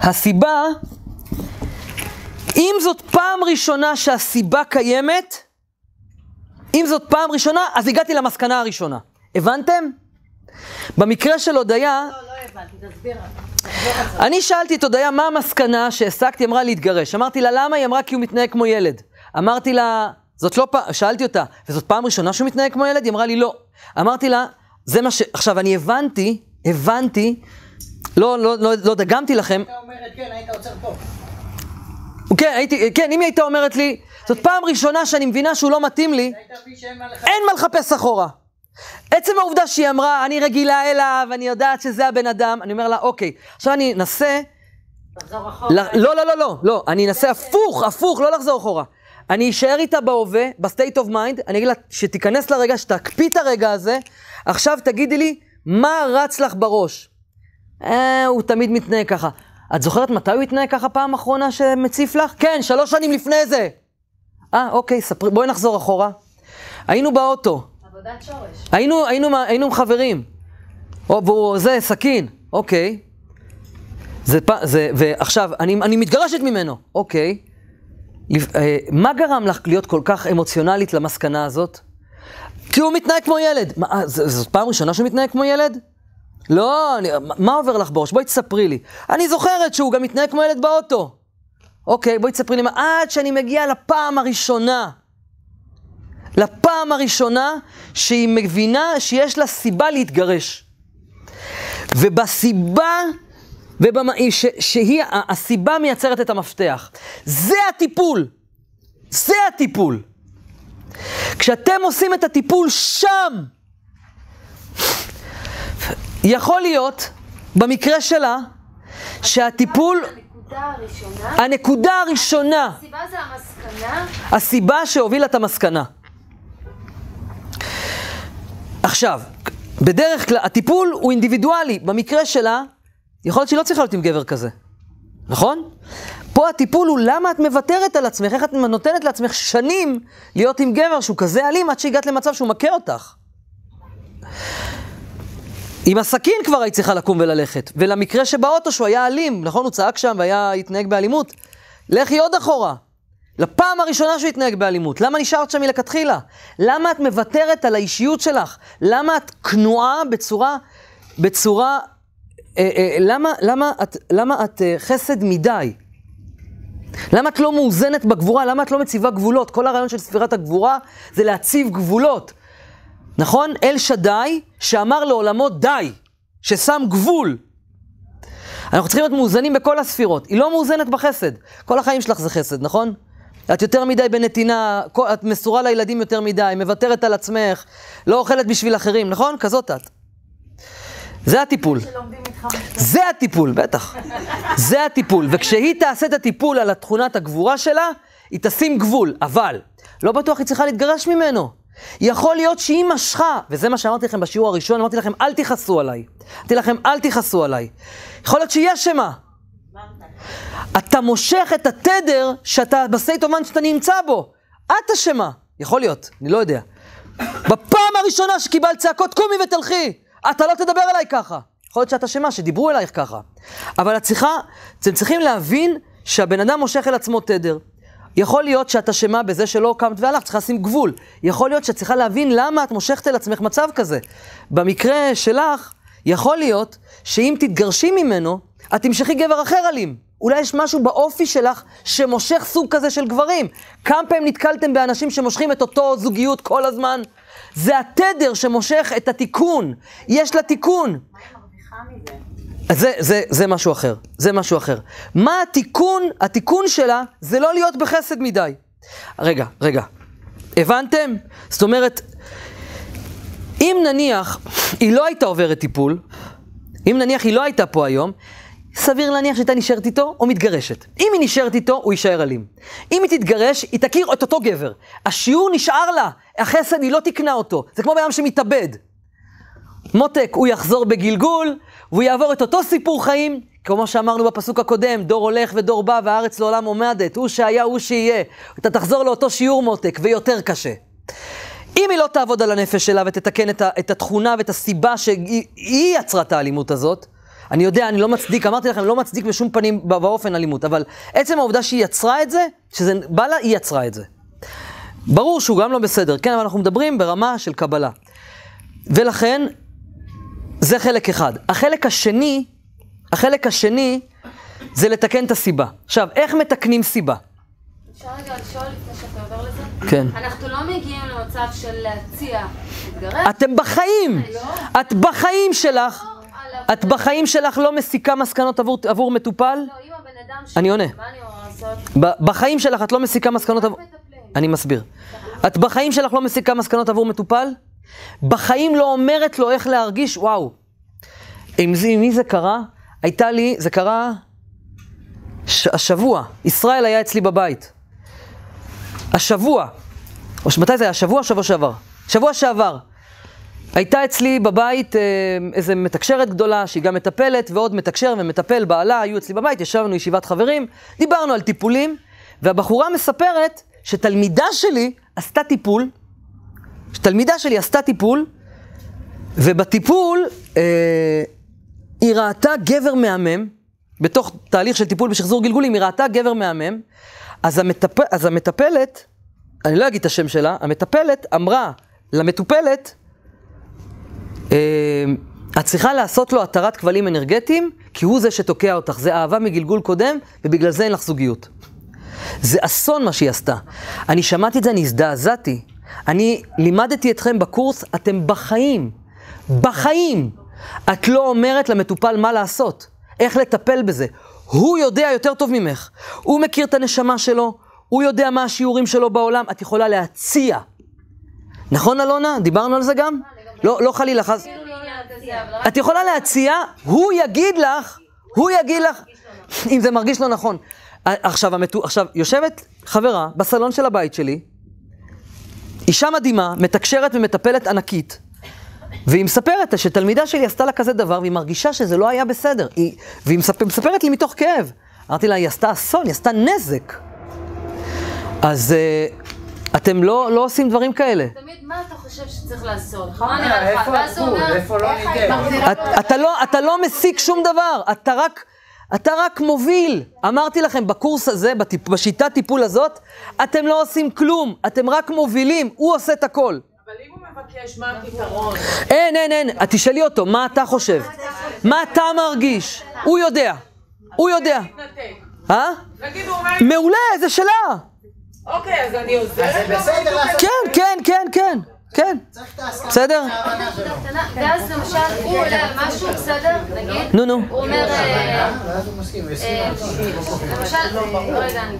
הסיבה, אם זאת פעם ראשונה שהסיבה קיימת, אם זאת פעם ראשונה, אז הגעתי למסקנה הראשונה. הבנתם? במקרה של הודיה, לא, לא הבנתי, תסביר. אני שאלתי את הודיה מה המסקנה שהעסקתי, אמרה להתגרש. אמרתי לה, למה? היא אמרה, כי הוא מתנהג כמו ילד. אמרתי לה, זאת לא פעם, שאלתי אותה, וזאת פעם ראשונה שהוא מתנהג כמו ילד? היא אמרה לי, לא. אמרתי לה, זה מה ש... עכשיו, אני הבנתי, הבנתי, לא, לא, לא, לא דגמתי לכם, אתה אומר את כן, היית עוצר פה. כן, הייתי, כן, אם היא הייתה אומרת לי, זאת פעם ראשונה שאני מבינה שהוא לא מתאים לי, היית. אין מה לחפש אחורה. עצם העובדה שהיא אמרה, אני רגילה אליו, אני יודעת שזה הבן אדם, אני אומר לה, אוקיי, עכשיו אני אנסה, תחזור אחורה. לא, לא, לא, לא, לא, אני אנסה הפוך, הפוך, לא לחזור אחורה. אני אשאר איתה בהווה, ב state of mind, אני אגיד לה שתיכנס לרגע, שתקפיא את הרגע הזה, עכשיו תגידי לי, מה רץ לך בראש? אה, הוא תמיד מתנהג ככה. את זוכרת מתי הוא התנהג ככה פעם אחרונה שמציף לך? כן, שלוש שנים לפני זה. אה, אוקיי, ספרי, בואי נחזור אחורה. היינו באוטו, עבודת שורש. היינו, היינו, היינו חברים. או, והוא, זה, סכין, אוקיי. זה, זה, ועכשיו, אני, אני מתגרשת ממנו, אוקיי. אה, מה גרם לך להיות כל כך אמוציונלית למסקנה הזאת? כי הוא מתנהג כמו ילד. מה, אה, זאת פעם ראשונה שהוא מתנהג כמו ילד? לא, אני, מה- מה עובר לך בראש? בואי תספרי לי. אני זוכרת שהוא גם מתנהג כמו ילד באוטו. אוקיי, בואי תספרי לי מה, עד שאני מגיעה לפעם הראשונה. לפעם הראשונה שהיא מבינה שיש לה סיבה להתגרש. ובסיבה, ובמה, ש, שהיא, הסיבה מייצרת את המפתח. זה הטיפול. זה הטיפול. כשאתם עושים את הטיפול שם, יכול להיות, במקרה שלה, שהטיפול, הנקודה הראשונה, הנקודה הראשונה, הסיבה זה המסקנה, הסיבה שהובילה את המסקנה. עכשיו, בדרך כלל, הטיפול הוא אינדיבידואלי. במקרה שלה, יכול להיות שהיא לא צריכה להיות עם גבר כזה, נכון? פה הטיפול הוא למה את מוותרת על עצמך, איך את נותנת לעצמך שנים להיות עם גבר שהוא כזה אלים עד שהגעת למצב שהוא מכה אותך. עם הסכין כבר היית צריכה לקום וללכת. ולמקרה שבאוטו שהוא היה אלים, נכון? הוא צעק שם והיה התנהג באלימות. לכי עוד אחורה. לפעם הראשונה שהוא התנהג באלימות. למה נשארת שם מלכתחילה? למה את מוותרת על האישיות שלך? למה את כנועה בצורה, בצורה, למה, למה את, למה את אה, חסד מדי? למה את לא מאוזנת בגבורה? למה את לא מציבה גבולות? כל הרעיון של ספירת הגבורה זה להציב גבולות. נכון? אל שדי, שאמר לעולמו די, ששם גבול. אנחנו צריכים להיות מאוזנים בכל הספירות. היא לא מאוזנת בחסד. כל החיים שלך זה חסד, נכון? את יותר מדי בנתינה, את מסורה לילדים יותר מדי, מוותרת על עצמך, לא אוכלת בשביל אחרים, נכון? כזאת את. זה הטיפול. שלומדים. זה הטיפול, בטח. זה הטיפול. וכשהיא תעשה את הטיפול על תכונת הגבורה שלה, היא תשים גבול. אבל, לא בטוח היא צריכה להתגרש ממנו. יכול להיות שהיא משכה, וזה מה שאמרתי לכם בשיעור הראשון, אמרתי לכם, אל תכעסו עליי. אמרתי לכם, אל תכעסו עליי. יכול להיות שהיא אשמה. אתה מושך את התדר שאתה, בסייט אומן שאתה נמצא בו. את אשמה. יכול להיות, אני לא יודע. בפעם הראשונה שקיבלת צעקות, קומי ותלכי. אתה לא תדבר אליי ככה. יכול להיות שאת אשמה, שדיברו אלייך ככה. אבל את צריכה, אתם צריכים להבין שהבן אדם מושך אל עצמו תדר. יכול להיות שאת אשמה בזה שלא קמת והלכת, צריכה לשים גבול. יכול להיות שאת צריכה להבין למה את מושכת אל עצמך מצב כזה. במקרה שלך, יכול להיות שאם תתגרשי ממנו, את תמשכי גבר אחר אלים. אולי יש משהו באופי שלך שמושך סוג כזה של גברים. כמה פעמים נתקלתם באנשים שמושכים את אותו זוגיות כל הזמן? זה התדר שמושך את התיקון. יש לה תיקון. זה, זה, זה משהו אחר, זה משהו אחר. מה התיקון? התיקון שלה זה לא להיות בחסד מדי. רגע, רגע, הבנתם? זאת אומרת, אם נניח היא לא הייתה עוברת טיפול, אם נניח היא לא הייתה פה היום, סביר להניח שהייתה נשארת איתו או מתגרשת. אם היא נשארת איתו, הוא יישאר אלים. אם היא תתגרש, היא תכיר את אותו גבר. השיעור נשאר לה, החסד היא לא תקנה אותו. זה כמו בן אדם שמתאבד. מותק, הוא יחזור בגלגול, והוא יעבור את אותו סיפור חיים, כמו שאמרנו בפסוק הקודם, דור הולך ודור בא והארץ לעולם עומדת, הוא שהיה, הוא שיהיה. אתה תחזור לאותו שיעור מותק, ויותר קשה. אם היא לא תעבוד על הנפש שלה ותתקן את, ה, את התכונה ואת הסיבה שהיא היא יצרה את האלימות הזאת, אני יודע, אני לא מצדיק, אמרתי לכם, לא מצדיק בשום פנים באופן אלימות, אבל עצם העובדה שהיא יצרה את זה, שזה בא לה, היא יצרה את זה. ברור שהוא גם לא בסדר, כן, אבל אנחנו מדברים ברמה של קבלה. ולכן, זה חלק אחד. החלק השני, החלק השני, זה לתקן את הסיבה. עכשיו, איך מתקנים סיבה? אפשר רגע לשאול לפני שאתה עובר לזה? כן. אנחנו לא מגיעים למצב של להציע להתגרש. אתם בחיים, לא. את בחיים שלך, על את בחיים שלך לא מסיקה מסקנות עבור, עבור מטופל? לא, אם הבן אני עונה. מה אני אמורה לעשות? בחיים שלך את לא מסיקה מסקנות עבור... אני מסביר. את בחיים שלך לא מסיקה מסקנות עבור מטופל? בחיים לא אומרת לו איך להרגיש? וואו. עם זה- מי זה קרה? הייתה לי, זה קרה ש- השבוע. ישראל היה אצלי בבית. השבוע. או מתי זה היה? השבוע או שבוע שעבר? שבוע שעבר. הייתה אצלי בבית אה, איזה מתקשרת גדולה, שהיא גם מטפלת, ועוד מתקשר ומטפל בעלה, היו אצלי בבית, ישבנו ישיבת חברים, דיברנו על טיפולים, והבחורה מספרת שתלמידה שלי עשתה טיפול, שתלמידה שלי עשתה טיפול, ובטיפול אה, היא ראתה גבר מהמם, בתוך תהליך של טיפול בשחזור גלגולים, היא ראתה גבר מהמם, אז, המטפ... אז המטפלת, אני לא אגיד את השם שלה, המטפלת אמרה למטופלת, אה, את צריכה לעשות לו התרת כבלים אנרגטיים, כי הוא זה שתוקע אותך, זה אהבה מגלגול קודם, ובגלל זה אין לך זוגיות. זה אסון מה שהיא עשתה. אני שמעתי את זה, אני הזדעזעתי. אני לימדתי אתכם בקורס, אתם בחיים, בחיים, את לא אומרת למטופל מה לעשות, איך לטפל בזה. הוא יודע יותר טוב ממך. הוא מכיר את הנשמה שלו, הוא יודע מה השיעורים שלו בעולם, את יכולה להציע. נכון, אלונה? דיברנו על זה גם? לא, לא חלילה, חס... את יכולה להציע, הוא יגיד לך, הוא יגיד לך, אם זה מרגיש לא נכון. עכשיו, יושבת חברה בסלון של הבית שלי, אישה מדהימה, מתקשרת ומטפלת ענקית, והיא מספרת שתלמידה שלי עשתה לה כזה דבר, והיא מרגישה שזה לא היה בסדר. היא, והיא מספר, מספרת לי מתוך כאב. אמרתי לה, היא עשתה אסון, היא עשתה נזק. אז uh, אתם לא, לא עושים דברים כאלה. תמיד מה אתה חושב שצריך לעשות? נכון, מה נראה לך? איפה הגבול? איפה לא ניתן? אתה, לא, אתה לא מסיק שום דבר, אתה רק, אתה רק מוביל. אמרתי לכם, בקורס הזה, בטיפ, בשיטת טיפול הזאת, אתם לא עושים כלום, אתם רק מובילים, הוא עושה את הכל. אבל אם הוא מבקש, מה הפתרון? אין, אין, אין, את תשאלי אותו, מה אתה חושב? מה אתה מרגיש? הוא יודע, הוא יודע. אה? נגיד הוא אומר, מעולה, זה שלה. אוקיי, אז אני עוזרת לו, לעשות... כן, כן, כן, כן, כן. בסדר? ואז למשל, הוא עולה על משהו, בסדר? נגיד, נו, נו. הוא אומר, אה, אה. למשל, רגע, אני...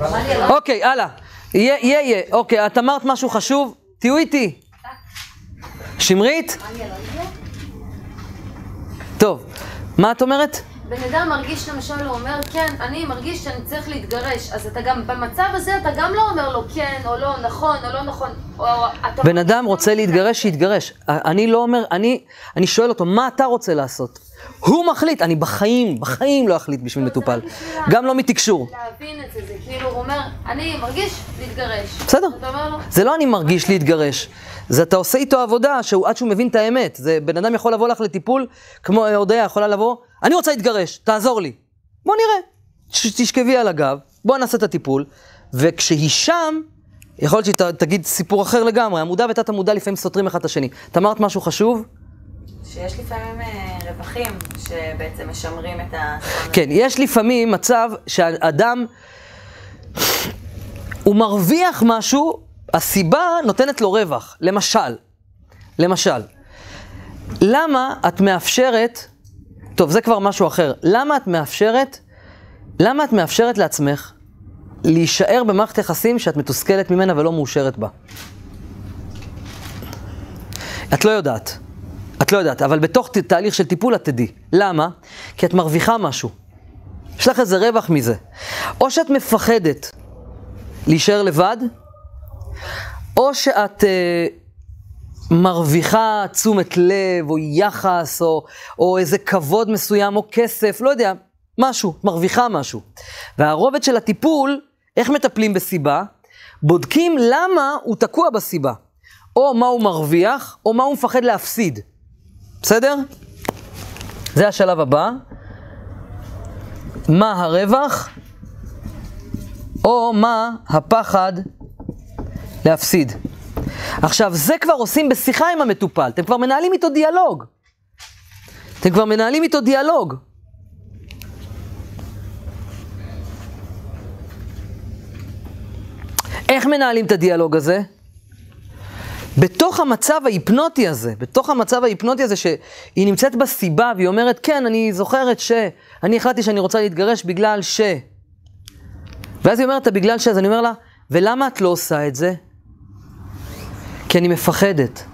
אוקיי, הלאה. יהיה, יהיה, יהיה. אוקיי, את אמרת משהו חשוב, תהיו איתי. שמרית? טוב, מה את אומרת? בן אדם מרגיש למשל, הוא אומר, כן, אני מרגיש שאני צריך להתגרש, אז אתה גם, במצב הזה אתה גם לא אומר לו כן, או לא, נכון, או לא נכון, או אתה... בן אדם רוצה להתגרש, שיתגרש. אני לא אומר, אני, אני שואל אותו, מה אתה רוצה לעשות? הוא מחליט, אני בחיים, בחיים לא אחליט בשביל מטופל. גם לא מתקשור. להבין את זה, זה כאילו, הוא אומר, אני מרגיש להתגרש. בסדר. זה לא אני מרגיש להתגרש. זה אתה עושה איתו עבודה עד שהוא מבין את האמת. זה בן אדם יכול לבוא לך לטיפול, כמו הודיה יכולה לבוא, אני רוצה להתגרש, תעזור לי. בוא נראה. תשכבי על הגב, בוא נעשה את הטיפול, וכשהיא שם, יכול להיות שהיא תגיד סיפור אחר לגמרי, המודע ותת המודע לפעמים סותרים אחד את השני. את אמרת משהו חשוב? שיש לפעמים אה, רווחים שבעצם משמרים את ה... כן, יש לפעמים מצב שהאדם, הוא מרוויח משהו, הסיבה נותנת לו רווח. למשל, למשל, למה את מאפשרת, טוב, זה כבר משהו אחר, למה את מאפשרת, למה את מאפשרת לעצמך להישאר במערכת יחסים שאת מתוסכלת ממנה ולא מאושרת בה? את לא יודעת. את לא יודעת, אבל בתוך תהליך של טיפול את תדעי. למה? כי את מרוויחה משהו. יש לך איזה רווח מזה. או שאת מפחדת להישאר לבד, או שאת אה, מרוויחה תשומת לב, או יחס, או, או איזה כבוד מסוים, או כסף, לא יודע, משהו, מרוויחה משהו. והרובד של הטיפול, איך מטפלים בסיבה? בודקים למה הוא תקוע בסיבה. או מה הוא מרוויח, או מה הוא מפחד להפסיד. בסדר? זה השלב הבא. מה הרווח, או מה הפחד להפסיד. עכשיו, זה כבר עושים בשיחה עם המטופל, אתם כבר מנהלים איתו דיאלוג. אתם כבר מנהלים איתו דיאלוג. איך מנהלים את הדיאלוג הזה? בתוך המצב ההיפנוטי הזה, בתוך המצב ההיפנוטי הזה שהיא נמצאת בסיבה והיא אומרת, כן, אני זוכרת שאני החלטתי שאני רוצה להתגרש בגלל ש... ואז היא אומרת, בגלל ש... אז אני אומר לה, ולמה את לא עושה את זה? כי אני מפחדת.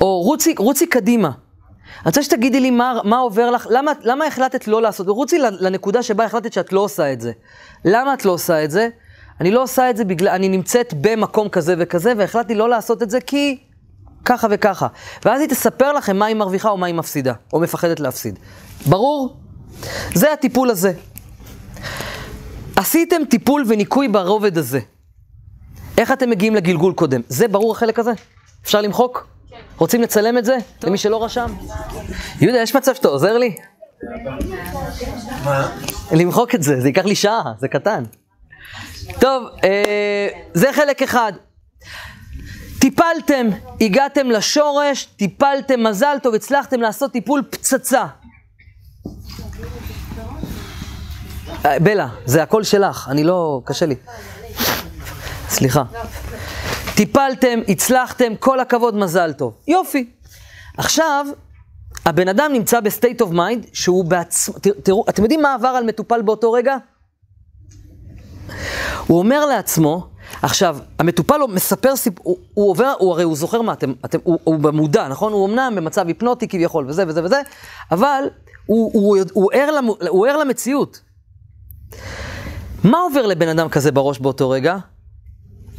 או רוצי, רוצי קדימה. אני רוצה שתגידי לי מה, מה עובר לך, למה, למה החלטת לא לעשות? רוצי לנקודה שבה החלטת שאת לא עושה את זה. למה את לא עושה את זה? אני לא עושה את זה בגלל, אני נמצאת במקום כזה וכזה, והחלטתי לא לעשות את זה כי ככה וככה. ואז היא תספר לכם מה היא מרוויחה או מה היא מפסידה, או מפחדת להפסיד. ברור? זה הטיפול הזה. עשיתם טיפול וניקוי ברובד הזה. איך אתם מגיעים לגלגול קודם? זה ברור החלק הזה? אפשר למחוק? כן. רוצים לצלם את זה? טוב. למי שלא רשם? יהודה, יש מצב שאתה עוזר לי? מה? למחוק את זה, זה ייקח לי שעה, זה קטן. טוב, אה, זה חלק אחד. טיפלתם, הגעתם לשורש, טיפלתם, מזל טוב, הצלחתם לעשות טיפול פצצה. אה, בלה, זה הכל שלך, אני לא, קשה לי. סליחה. טיפלתם, הצלחתם, כל הכבוד, מזל טוב. יופי. עכשיו, הבן אדם נמצא ב state of mind שהוא בעצמו, תראו, אתם יודעים מה עבר על מטופל באותו רגע? הוא אומר לעצמו, עכשיו, המטופל הוא מספר סיפור, הוא, הוא עובר, הוא הרי הוא זוכר מה, אתם, אתם, הוא, הוא במודע, נכון? הוא אמנם במצב היפנוטי כביכול, וזה וזה וזה, אבל הוא, הוא, הוא, הוא, ער, למ, הוא ער למציאות. מה עובר לבן אדם כזה בראש באותו רגע?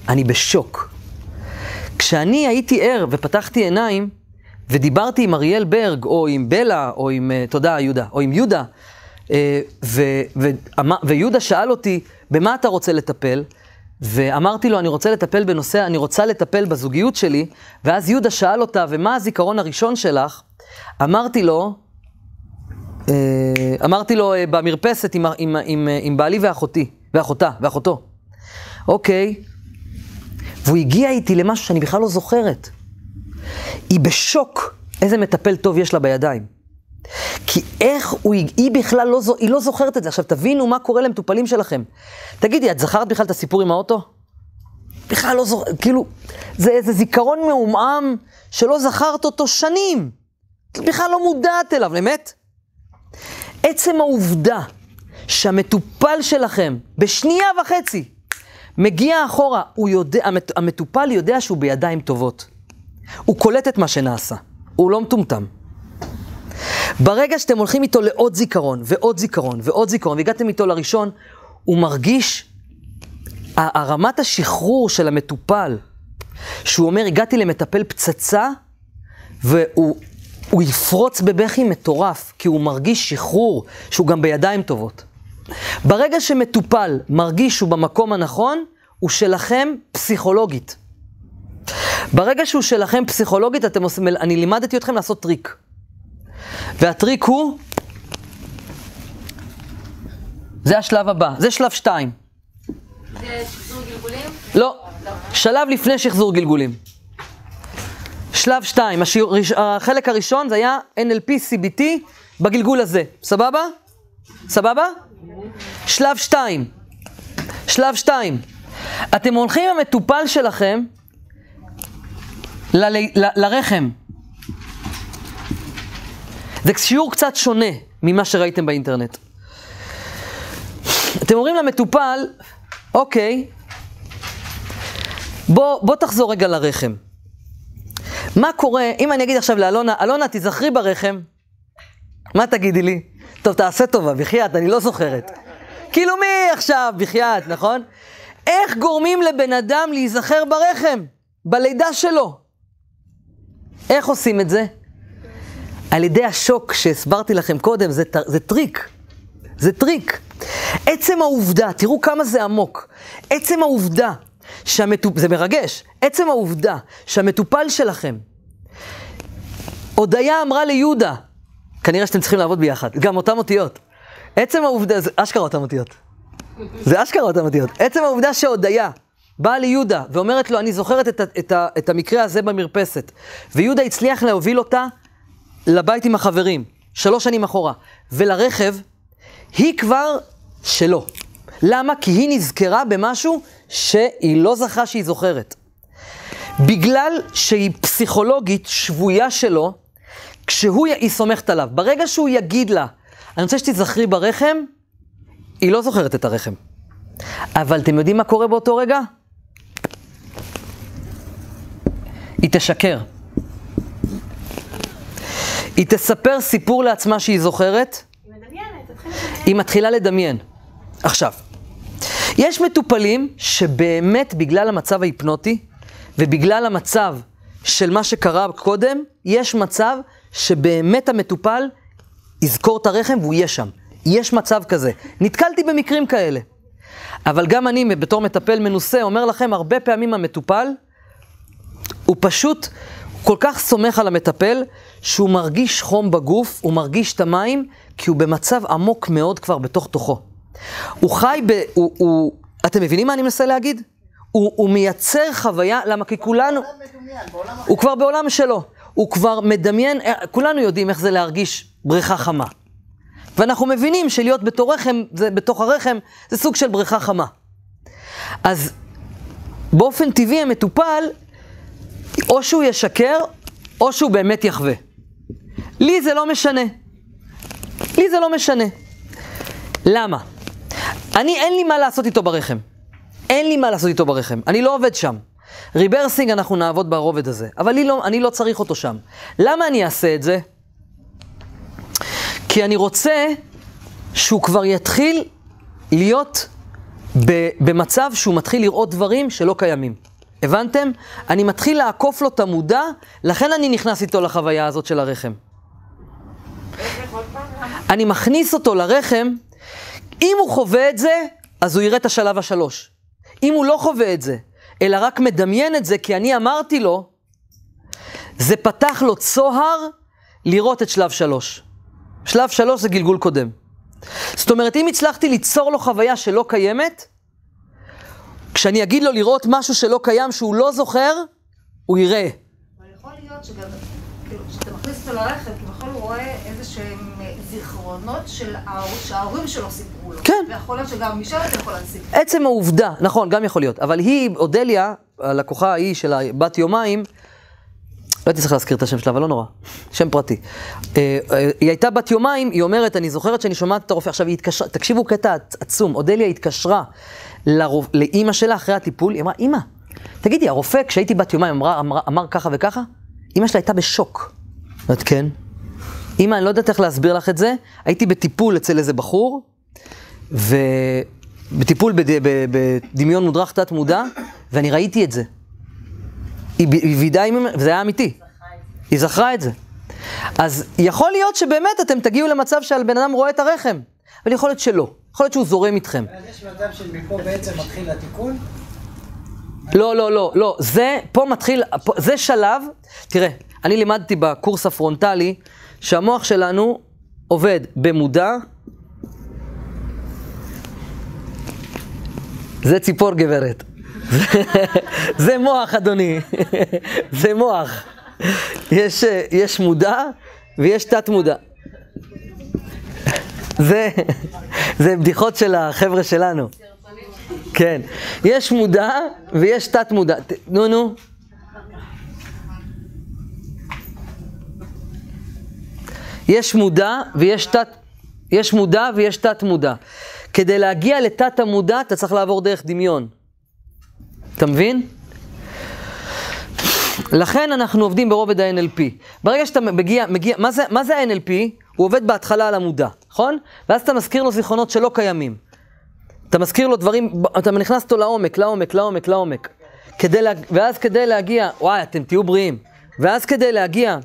אני בשוק. כשאני הייתי ער ופתחתי עיניים, ודיברתי עם אריאל ברג, או עם בלה, או עם, uh, תודה יהודה, או עם יהודה, uh, ו, ו, ויהודה שאל אותי, במה אתה רוצה לטפל? ואמרתי לו, אני רוצה לטפל בנושא, אני רוצה לטפל בזוגיות שלי, ואז יהודה שאל אותה, ומה הזיכרון הראשון שלך? אמרתי לו, אה, אמרתי לו במרפסת עם, עם, עם, עם בעלי ואחותי, ואחותה, ואחותו. אוקיי, והוא הגיע איתי למשהו שאני בכלל לא זוכרת. היא בשוק איזה מטפל טוב יש לה בידיים. כי איך הוא, היא בכלל לא, היא לא זוכרת את זה. עכשיו תבינו מה קורה למטופלים שלכם. תגידי, את זכרת בכלל את הסיפור עם האוטו? בכלל לא זוכרת, כאילו, זה איזה זיכרון מעומעם שלא זכרת אותו שנים. בכלל לא מודעת אליו, באמת? עצם העובדה שהמטופל שלכם בשנייה וחצי מגיע אחורה, הוא יודע, המטופל יודע שהוא בידיים טובות. הוא קולט את מה שנעשה, הוא לא מטומטם. ברגע שאתם הולכים איתו לעוד זיכרון, ועוד זיכרון, ועוד זיכרון, והגעתם איתו לראשון, הוא מרגיש, הרמת השחרור של המטופל, שהוא אומר, הגעתי למטפל פצצה, והוא יפרוץ בבכי מטורף, כי הוא מרגיש שחרור, שהוא גם בידיים טובות. ברגע שמטופל מרגיש שהוא במקום הנכון, הוא שלכם פסיכולוגית. ברגע שהוא שלכם פסיכולוגית, אתם עושים, אני לימדתי אתכם לעשות טריק. והטריק הוא, זה השלב הבא, זה שלב שתיים. זה שחזור גלגולים? לא, שלב לפני שחזור גלגולים. שלב שתיים, השיעור, החלק הראשון זה היה NLP CBT בגלגול הזה, סבבה? סבבה? שלב שתיים, שלב שתיים, אתם הולכים עם המטופל שלכם ל- ל- לרחם. זה שיעור קצת שונה ממה שראיתם באינטרנט. אתם אומרים למטופל, אוקיי, בוא, בוא תחזור רגע לרחם. מה קורה, אם אני אגיד עכשיו לאלונה, אלונה, תיזכרי ברחם, מה תגידי לי? טוב, תעשה טובה, בחייאת, אני לא זוכרת. כאילו מי עכשיו, בחייאת, נכון? איך גורמים לבן אדם להיזכר ברחם, בלידה שלו? איך עושים את זה? על ידי השוק שהסברתי לכם קודם, זה, זה טריק. זה טריק. עצם העובדה, תראו כמה זה עמוק. עצם העובדה שהמטופל, זה מרגש, עצם העובדה שהמטופל שלכם, הודיה אמרה ליהודה, כנראה שאתם צריכים לעבוד ביחד, גם אותם אותיות. עצם העובדה, זה אשכרה אותם אותיות. זה אשכרה אותם אותיות. עצם העובדה שהודיה באה ליהודה ואומרת לו, אני זוכרת את, את, את, את המקרה הזה במרפסת, ויהודה הצליח להוביל אותה לבית עם החברים, שלוש שנים אחורה, ולרכב, היא כבר שלו. למה? כי היא נזכרה במשהו שהיא לא זכרה שהיא זוכרת. בגלל שהיא פסיכולוגית שבויה שלו, כשהוא, היא סומכת עליו. ברגע שהוא יגיד לה, אני רוצה שתזכרי ברחם, היא לא זוכרת את הרחם. אבל אתם יודעים מה קורה באותו רגע? היא תשקר. היא תספר סיפור לעצמה שהיא זוכרת, היא. היא מתחילה לדמיין. עכשיו, יש מטופלים שבאמת בגלל המצב ההיפנוטי ובגלל המצב של מה שקרה קודם, יש מצב שבאמת המטופל יזכור את הרחם והוא יהיה שם. יש מצב כזה. נתקלתי במקרים כאלה. אבל גם אני, בתור מטפל מנוסה, אומר לכם, הרבה פעמים המטופל, הוא פשוט כל כך סומך על המטפל, שהוא מרגיש חום בגוף, הוא מרגיש את המים, כי הוא במצב עמוק מאוד כבר בתוך תוכו. הוא חי ב... הוא, הוא, אתם מבינים מה אני מנסה להגיד? הוא, הוא מייצר חוויה, למה? כי כולנו... הוא כבר בעולם שלו. הוא כבר מדמיין, אה, כולנו יודעים איך זה להרגיש בריכה חמה. ואנחנו מבינים שלהיות בתוך רחם, זה, בתוך הרחם, זה סוג של בריכה חמה. אז באופן טבעי המטופל, או שהוא ישקר, או שהוא באמת יחווה. לי זה לא משנה. לי זה לא משנה. למה? אני, אין לי מה לעשות איתו ברחם. אין לי מה לעשות איתו ברחם. אני לא עובד שם. ריברסינג אנחנו נעבוד ברובד הזה, אבל לא, אני לא צריך אותו שם. למה אני אעשה את זה? כי אני רוצה שהוא כבר יתחיל להיות ב, במצב שהוא מתחיל לראות דברים שלא קיימים. הבנתם? אני מתחיל לעקוף לו את המודע, לכן אני נכנס איתו לחוויה הזאת של הרחם. אני מכניס אותו לרחם, אם הוא חווה את זה, אז הוא יראה את השלב השלוש. אם הוא לא חווה את זה, אלא רק מדמיין את זה, כי אני אמרתי לו, זה פתח לו צוהר לראות את שלב שלוש. שלב שלוש זה גלגול קודם. זאת אומרת, אם הצלחתי ליצור לו חוויה שלא קיימת, כשאני אגיד לו לראות משהו שלא קיים, שהוא לא זוכר, הוא יראה. אבל יכול להיות שגם, כאילו, כשאתה מכניס אותו לרכב, כביכול הוא רואה איזה שהם זיכרונות של ההור- שההורים שלו סיפרו לו. כן. ויכול להיות שגם משם אתה יכול להסיק. עצם העובדה, נכון, גם יכול להיות, אבל היא, אודליה, הלקוחה ההיא של הבת יומיים, לא הייתי צריך להזכיר את השם שלה, אבל לא נורא, שם פרטי. אה, אה, היא הייתה בת יומיים, היא אומרת, אני זוכרת שאני שומעת את הרופא, עכשיו היא התקשרה, תקשיבו קטע עצום, אודליה התקשרה לרופ, לאימא שלה אחרי הטיפול, היא אמרה, אימא, תגידי, הרופא, כשהייתי בת יומיים, אמרה, אמר, אמר ככה וככה? אימא שלה הייתה בשוק. אומרת, כן. אימא, אני לא יודעת איך להסביר לך את זה, הייתי בטיפול אצל איזה בחור, ובטיפול בד... בדמיון מודרך תת מודע, ואני ראיתי את זה. היא, ב- היא וידאה עם... וזה היה אמיתי. היא זכרה את זה. אז יכול להיות שבאמת אתם תגיעו למצב שהבן אדם רואה את הרחם, אבל יכול להיות שלא. יכול להיות שהוא זורם איתכם. אז יש מצב שמפה בעצם מתחיל התיקון? לא, לא, לא, לא. זה, פה מתחיל, פה, זה שלב, תראה, אני לימדתי בקורס הפרונטלי שהמוח שלנו עובד במודע. זה ציפור גברת. זה מוח, אדוני. זה מוח. יש, יש מודע ויש תת מודע. זה, זה בדיחות של החבר'ה שלנו. כן. יש מודע ויש תת מודע. ת- נו, נו. יש מודע ויש תת... יש מודע ויש תת מודע. כדי להגיע לתת המודע, אתה צריך לעבור דרך דמיון. אתה מבין? לכן אנחנו עובדים ברובד ה-NLP. ברגע שאתה מגיע, מגיע, מה זה, מה זה ה-NLP? הוא עובד בהתחלה על המודע, נכון? ואז אתה מזכיר לו זיכרונות שלא קיימים. אתה מזכיר לו דברים, אתה נכנס אותו לעומק, לעומק, לעומק, לעומק. כדי לה, ואז כדי להגיע, וואי, אתם תהיו בריאים. ואז כדי להגיע,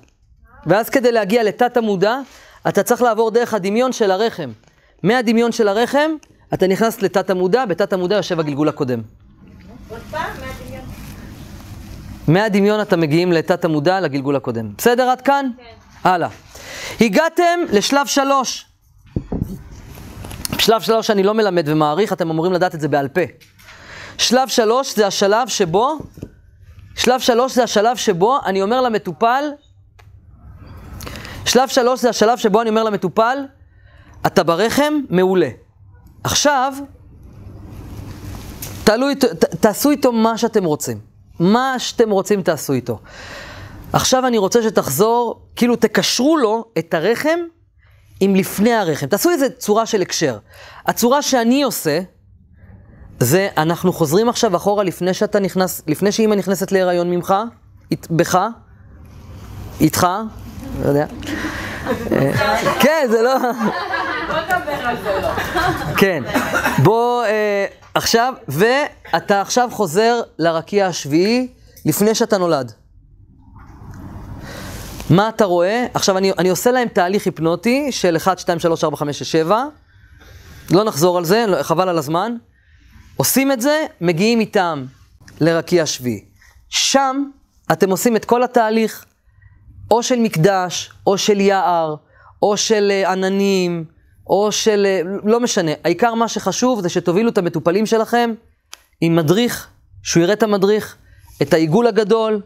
ואז כדי להגיע לתת המודע, אתה צריך לעבור דרך הדמיון של הרחם. מהדמיון של הרחם, אתה נכנס לתת המודע, בתת המודע יושב הגלגול הקודם. עוד פעם, מהדמיון. מהדמיון אתם מגיעים לתת המודע, לגלגול הקודם. בסדר עד כאן? כן. הלאה. הגעתם לשלב שלוש. שלב שלוש אני לא מלמד ומעריך, אתם אמורים לדעת את זה בעל פה. שלב שלוש זה השלב שבו, שלב שלוש זה השלב שבו אני אומר למטופל, שלב שלוש זה השלב שבו אני אומר למטופל, אתה ברחם, מעולה. עכשיו, תעלו איתו, ת, תעשו איתו מה שאתם רוצים. מה שאתם רוצים תעשו איתו. עכשיו אני רוצה שתחזור, כאילו תקשרו לו את הרחם עם לפני הרחם. תעשו איזה צורה של הקשר. הצורה שאני עושה, זה, אנחנו חוזרים עכשיו אחורה לפני שאתה נכנס, לפני שאימא נכנסת להיריון ממך, בך, איתך, לא יודע. אה, כן, זה לא... לא נדבר על זה, לא. כן. בוא, אה, עכשיו, ואתה עכשיו חוזר לרקיע השביעי לפני שאתה נולד. מה אתה רואה? עכשיו, אני, אני עושה להם תהליך היפנוטי של 1, 2, 3, 4, 5, 6, 7. לא נחזור על זה, לא- חבל על הזמן. עושים את זה, מגיעים איתם לרקיע השביעי. שם אתם עושים את כל התהליך, או של מקדש, או של יער, או של אה, עננים, או של... אה, לא משנה. העיקר מה שחשוב זה שתובילו את המטופלים שלכם עם מדריך, שהוא יראה את המדריך, את העיגול הגדול.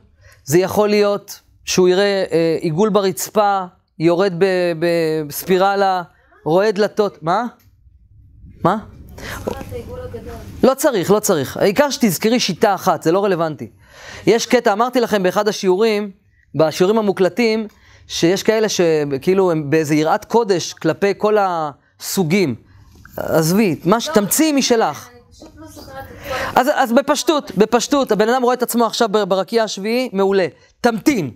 זה יכול להיות שהוא יראה אה, עיגול ברצפה, יורד בספירלה, רואה דלתות. מה? מה? לא צריך, לא צריך. העיקר שתזכרי שיטה אחת, זה לא רלוונטי. יש קטע, אמרתי לכם באחד השיעורים, בשיעורים המוקלטים, שיש כאלה שכאילו הם באיזה יראת קודש כלפי כל הסוגים. עזבי, מה ש... תמציאי משלך. לא. אז, אז בפשטות, בפשטות, הבן אדם רואה את עצמו עכשיו בר- ברקיע השביעי, מעולה. תמתין.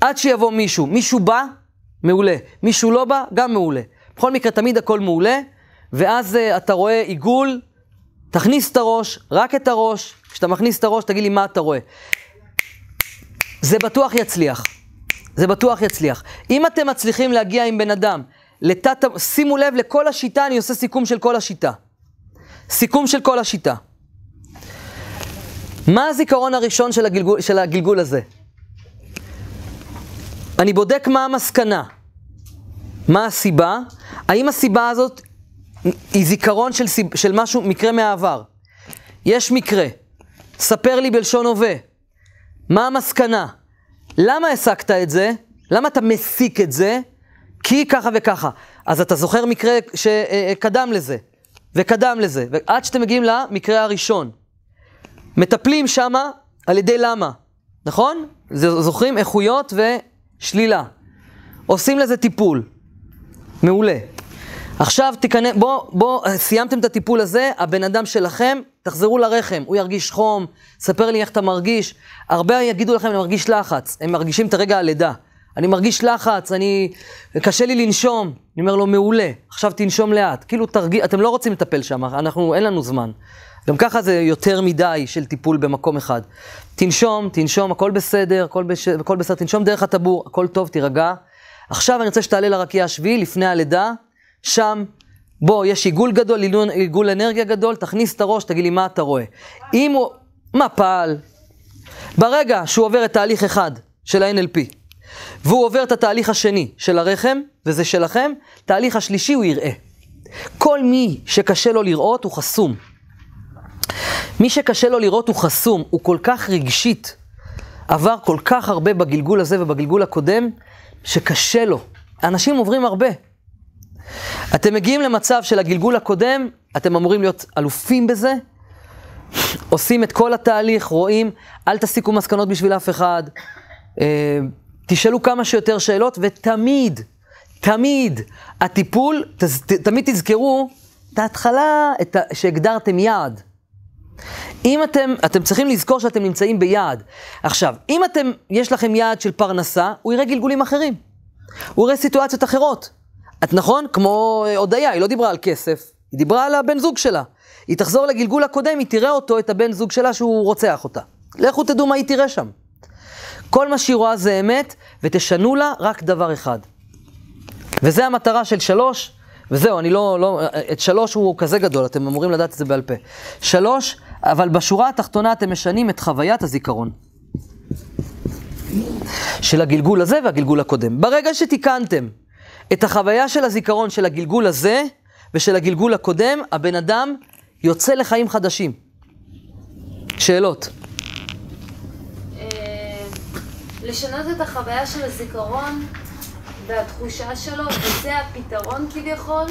עד שיבוא מישהו. מישהו בא, מעולה. מישהו לא בא, גם מעולה. בכל מקרה, תמיד הכל מעולה, ואז uh, אתה רואה עיגול, תכניס את הראש, רק את הראש. כשאתה מכניס את הראש, תגיד לי מה אתה רואה. זה בטוח יצליח. זה בטוח יצליח. אם אתם מצליחים להגיע עם בן אדם לתת... שימו לב לכל השיטה, אני עושה סיכום של כל השיטה. סיכום של כל השיטה. מה הזיכרון הראשון של הגלגול, של הגלגול הזה? אני בודק מה המסקנה. מה הסיבה? האם הסיבה הזאת היא זיכרון של, סיב, של משהו, מקרה מהעבר? יש מקרה, ספר לי בלשון הווה. מה המסקנה? למה הסקת את זה? למה אתה מסיק את זה? כי ככה וככה. אז אתה זוכר מקרה שקדם לזה, וקדם לזה, ועד שאתם מגיעים למקרה הראשון. מטפלים שמה על ידי למה, נכון? זוכרים? איכויות ושלילה. עושים לזה טיפול. מעולה. עכשיו תיכנס, בוא, בוא, סיימתם את הטיפול הזה, הבן אדם שלכם, תחזרו לרחם, הוא ירגיש חום, ספר לי איך אתה מרגיש. הרבה יגידו לכם, אני מרגיש לחץ, הם מרגישים את הרגע הלידה. אני מרגיש לחץ, אני, קשה לי לנשום. אני אומר לו, מעולה, עכשיו תנשום לאט. כאילו, תרגיע, אתם לא רוצים לטפל שם, אנחנו, אין לנו זמן. גם ככה זה יותר מדי של טיפול במקום אחד. תנשום, תנשום, הכל בסדר, הכל, בש... הכל בסדר, תנשום דרך הטבור, הכל טוב, תירגע. עכשיו אני רוצה שתעלה לרקיע השביעי, לפני הלידה, שם, בוא, יש עיגול גדול, עיגול, אנרגיה גדול, תכניס את הראש, תגיד לי מה אתה רואה. אם הוא, מפל, ברגע שהוא עובר את תהליך אחד של ה-NLP, והוא עובר את התהליך השני של הרחם, וזה שלכם, תהליך השלישי הוא יראה. כל מי שקשה לו לראות הוא חסום. מי שקשה לו לראות הוא חסום, הוא כל כך רגשית, עבר כל כך הרבה בגלגול הזה ובגלגול הקודם, שקשה לו. אנשים עוברים הרבה. אתם מגיעים למצב של הגלגול הקודם, אתם אמורים להיות אלופים בזה, עושים את כל התהליך, רואים, אל תסיקו מסקנות בשביל אף אחד, אה, תשאלו כמה שיותר שאלות, ותמיד, תמיד, הטיפול, ת, ת, תמיד תזכרו את ההתחלה, את ה, שהגדרתם יעד. אם אתם, אתם צריכים לזכור שאתם נמצאים ביעד. עכשיו, אם אתם, יש לכם יעד של פרנסה, הוא יראה גלגולים אחרים. הוא יראה סיטואציות אחרות. את נכון? כמו אה, הודיה, היא לא דיברה על כסף, היא דיברה על הבן זוג שלה. היא תחזור לגלגול הקודם, היא תראה אותו, את הבן זוג שלה, שהוא רוצח אותה. לכו תדעו מה היא תראה שם. כל מה שהיא רואה זה אמת, ותשנו לה רק דבר אחד. וזה המטרה של שלוש, וזהו, אני לא, לא, את שלוש הוא כזה גדול, אתם אמורים לדעת את זה בעל פה. שלוש, אבל בשורה התחתונה אתם משנים את חוויית הזיכרון. של הגלגול הזה והגלגול הקודם. ברגע שתיקנתם את החוויה של הזיכרון של הגלגול הזה ושל הגלגול הקודם, הבן אדם יוצא לחיים חדשים. שאלות. אה, לשנות את החוויה של הזיכרון והתחושה שלו, וזה הפתרון כביכול,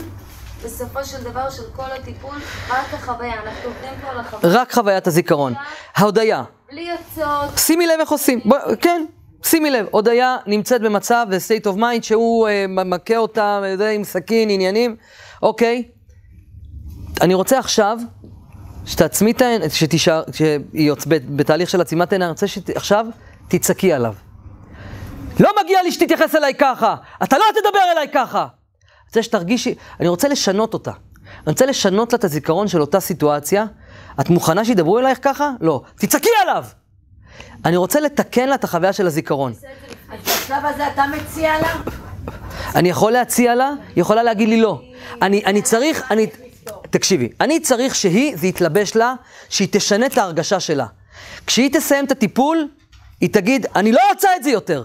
בסופו של דבר של כל הטיפול, רק החוויה. אנחנו עובדים פה על החוויה. רק חוויית הזיכרון. ההודיה. בלי עצות, שימי לב איך עושים. בוא, כן, שימי לב. הודיה נמצאת במצב ב-state of mind שהוא אה, מכה אותה אה, זה, עם סכין, עניינים. אוקיי. אני רוצה עכשיו שתעצמי את העין, שתישאר, ב- בתהליך של עצימת עין, אני רוצה שעכשיו תצעקי עליו. לא מגיע לי שתתייחס אליי ככה, אתה לא תדבר אליי ככה. אני רוצה שתרגישי, אני רוצה לשנות אותה. אני רוצה לשנות לה את הזיכרון של אותה סיטואציה. את מוכנה שידברו אלייך ככה? לא. תצעקי עליו! אני רוצה לתקן לה את החוויה של הזיכרון. אז בשלב הזה אתה מציע לה? אני יכול להציע לה, היא יכולה להגיד לי לא. אני, אני צריך, אני, תקשיבי, אני צריך שהיא, זה יתלבש לה, שהיא תשנה את ההרגשה שלה. כשהיא תסיים את הטיפול, היא תגיד, אני לא רוצה את זה יותר.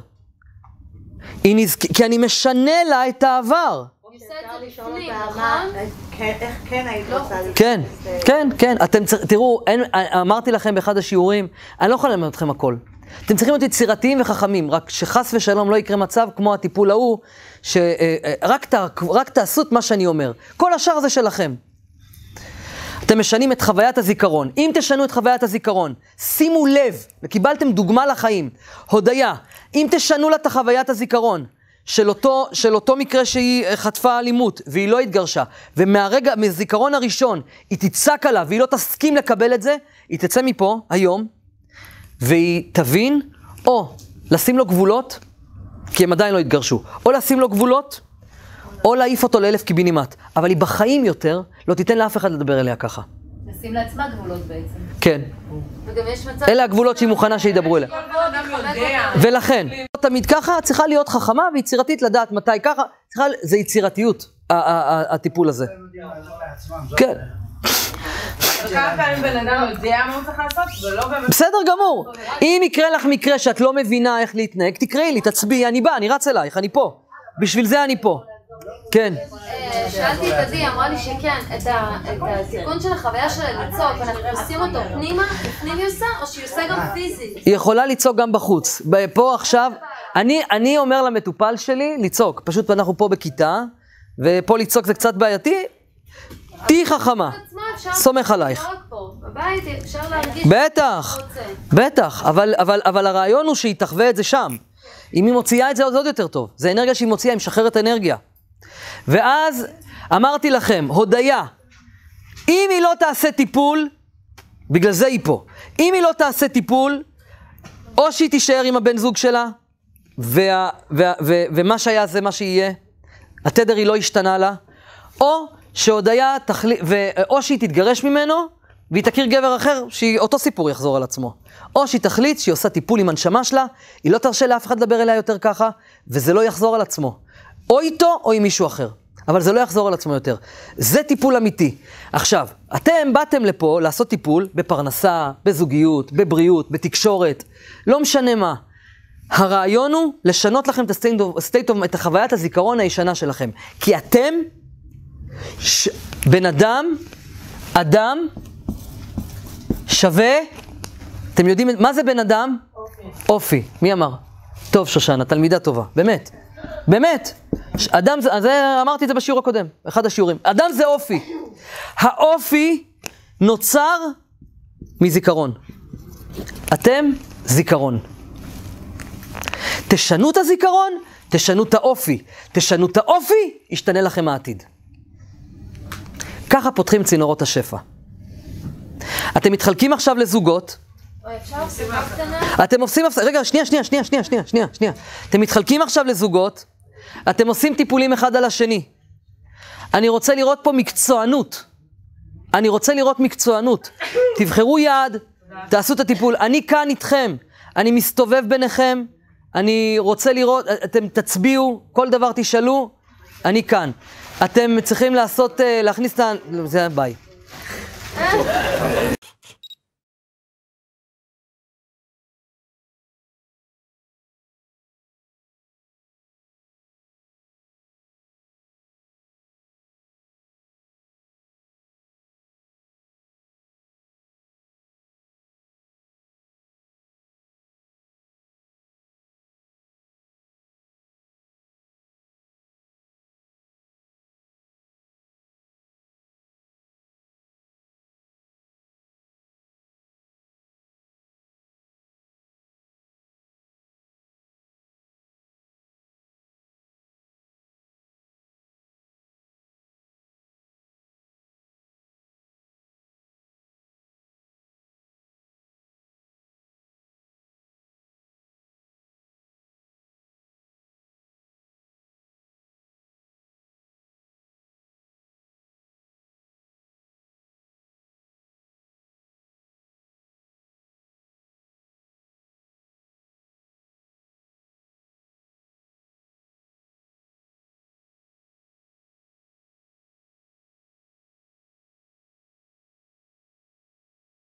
נזכ... כי אני משנה לה את העבר. עושה את זה נכון? כן, איך כן היית רוצה כן, להתייחס? כן, כן. אתם צריכים, תראו, אין, אמרתי לכם באחד השיעורים, אני לא יכול ללמד אתכם הכל. אתם צריכים להיות יצירתיים וחכמים, רק שחס ושלום לא יקרה מצב כמו הטיפול ההוא, שרק ת, רק תעשו את מה שאני אומר. כל השאר זה שלכם. אתם משנים את חוויית הזיכרון. אם תשנו את חוויית הזיכרון, שימו לב, וקיבלתם דוגמה לחיים, הודיה, אם תשנו לה את חוויית הזיכרון של אותו, של אותו מקרה שהיא אה, חטפה אלימות והיא לא התגרשה, ומהרגע, מהזיכרון הראשון, היא תצעק עליו והיא לא תסכים לקבל את זה, היא תצא מפה היום, והיא תבין, או לשים לו גבולות, כי הם עדיין לא התגרשו, או לשים לו גבולות, או להעיף אותו לאלף קיבינימט. אבל היא בחיים יותר לא תיתן לאף אחד לדבר אליה ככה. לשים לעצמה גבולות בעצם. כן. וגם יש מצב... אלה הגבולות שהיא מוכנה שידברו אליה. ולכן, לא תמיד ככה, צריכה להיות חכמה ויצירתית לדעת מתי ככה, צריכה, זה יצירתיות, ה- ה- ה- הטיפול הזה. כן, באמת... בסדר גמור. אם יקרה לך מקרה שאת לא מבינה איך להתנהג, תקראי לי, תצביעי, אני בא, אני רץ אלייך, אני פה. בשביל זה אני פה. כן. שאלתי את עדי, אמרה לי שכן, את התיקון של החוויה שלה לצעוק, אנחנו עושים אותו פנימה, בפנים היא עושה, או שהיא עושה גם פיזית? היא יכולה לצעוק גם בחוץ. פה עכשיו, אני, אני אומר למטופל שלי לצעוק. פשוט אנחנו פה בכיתה, ופה לצעוק זה קצת בעייתי. תהיי חכמה. סומך עלייך. בטח. בטח, אבל, אבל, אבל הרעיון הוא שהיא תחווה את זה שם. אם היא מוציאה את זה, זה עוד יותר טוב. זה אנרגיה שהיא מוציאה, היא משחררת אנרגיה. ואז אמרתי לכם, הודיה, אם היא לא תעשה טיפול, בגלל זה היא פה. אם היא לא תעשה טיפול, או שהיא תישאר עם הבן זוג שלה, וה, וה, ו, ומה שהיה זה מה שיהיה, התדר היא לא השתנה לה, או שהודיה תחליט, או שהיא תתגרש ממנו, והיא תכיר גבר אחר, שאותו סיפור יחזור על עצמו. או שהיא תחליט שהיא עושה טיפול עם הנשמה שלה, היא לא תרשה לאף אחד לדבר אליה יותר ככה, וזה לא יחזור על עצמו. או איתו או עם מישהו אחר. אבל זה לא יחזור על עצמו יותר. זה טיפול אמיתי. עכשיו, אתם באתם לפה לעשות טיפול בפרנסה, בזוגיות, בבריאות, בתקשורת, לא משנה מה. הרעיון הוא לשנות לכם את ה-state of, את חוויית הזיכרון הישנה שלכם. כי אתם, ש, בן אדם, אדם, שווה, אתם יודעים, מה זה בן אדם? אופי. אופי. מי אמר? טוב, שושנה, תלמידה טובה, באמת. באמת. אדם זה, אמרתי את זה בשיעור הקודם, אחד השיעורים. אדם זה אופי. האופי נוצר מזיכרון. אתם זיכרון. תשנו את הזיכרון, תשנו את האופי. תשנו את האופי, ישתנה לכם העתיד. ככה פותחים צינורות השפע. אתם מתחלקים עכשיו לזוגות, אתם עושים הפסקה, רגע, שנייה, שנייה, שנייה, שנייה, שנייה, שנייה, שנייה. אתם מתחלקים עכשיו לזוגות, אתם עושים טיפולים אחד על השני. אני רוצה לראות פה מקצוענות. אני רוצה לראות מקצוענות. תבחרו יעד, תעשו את הטיפול. אני כאן איתכם, אני מסתובב ביניכם, אני רוצה לראות, אתם תצביעו, כל דבר תשאלו, אני כאן. אתם צריכים לעשות, אה, להכניס את ה... זה ביי.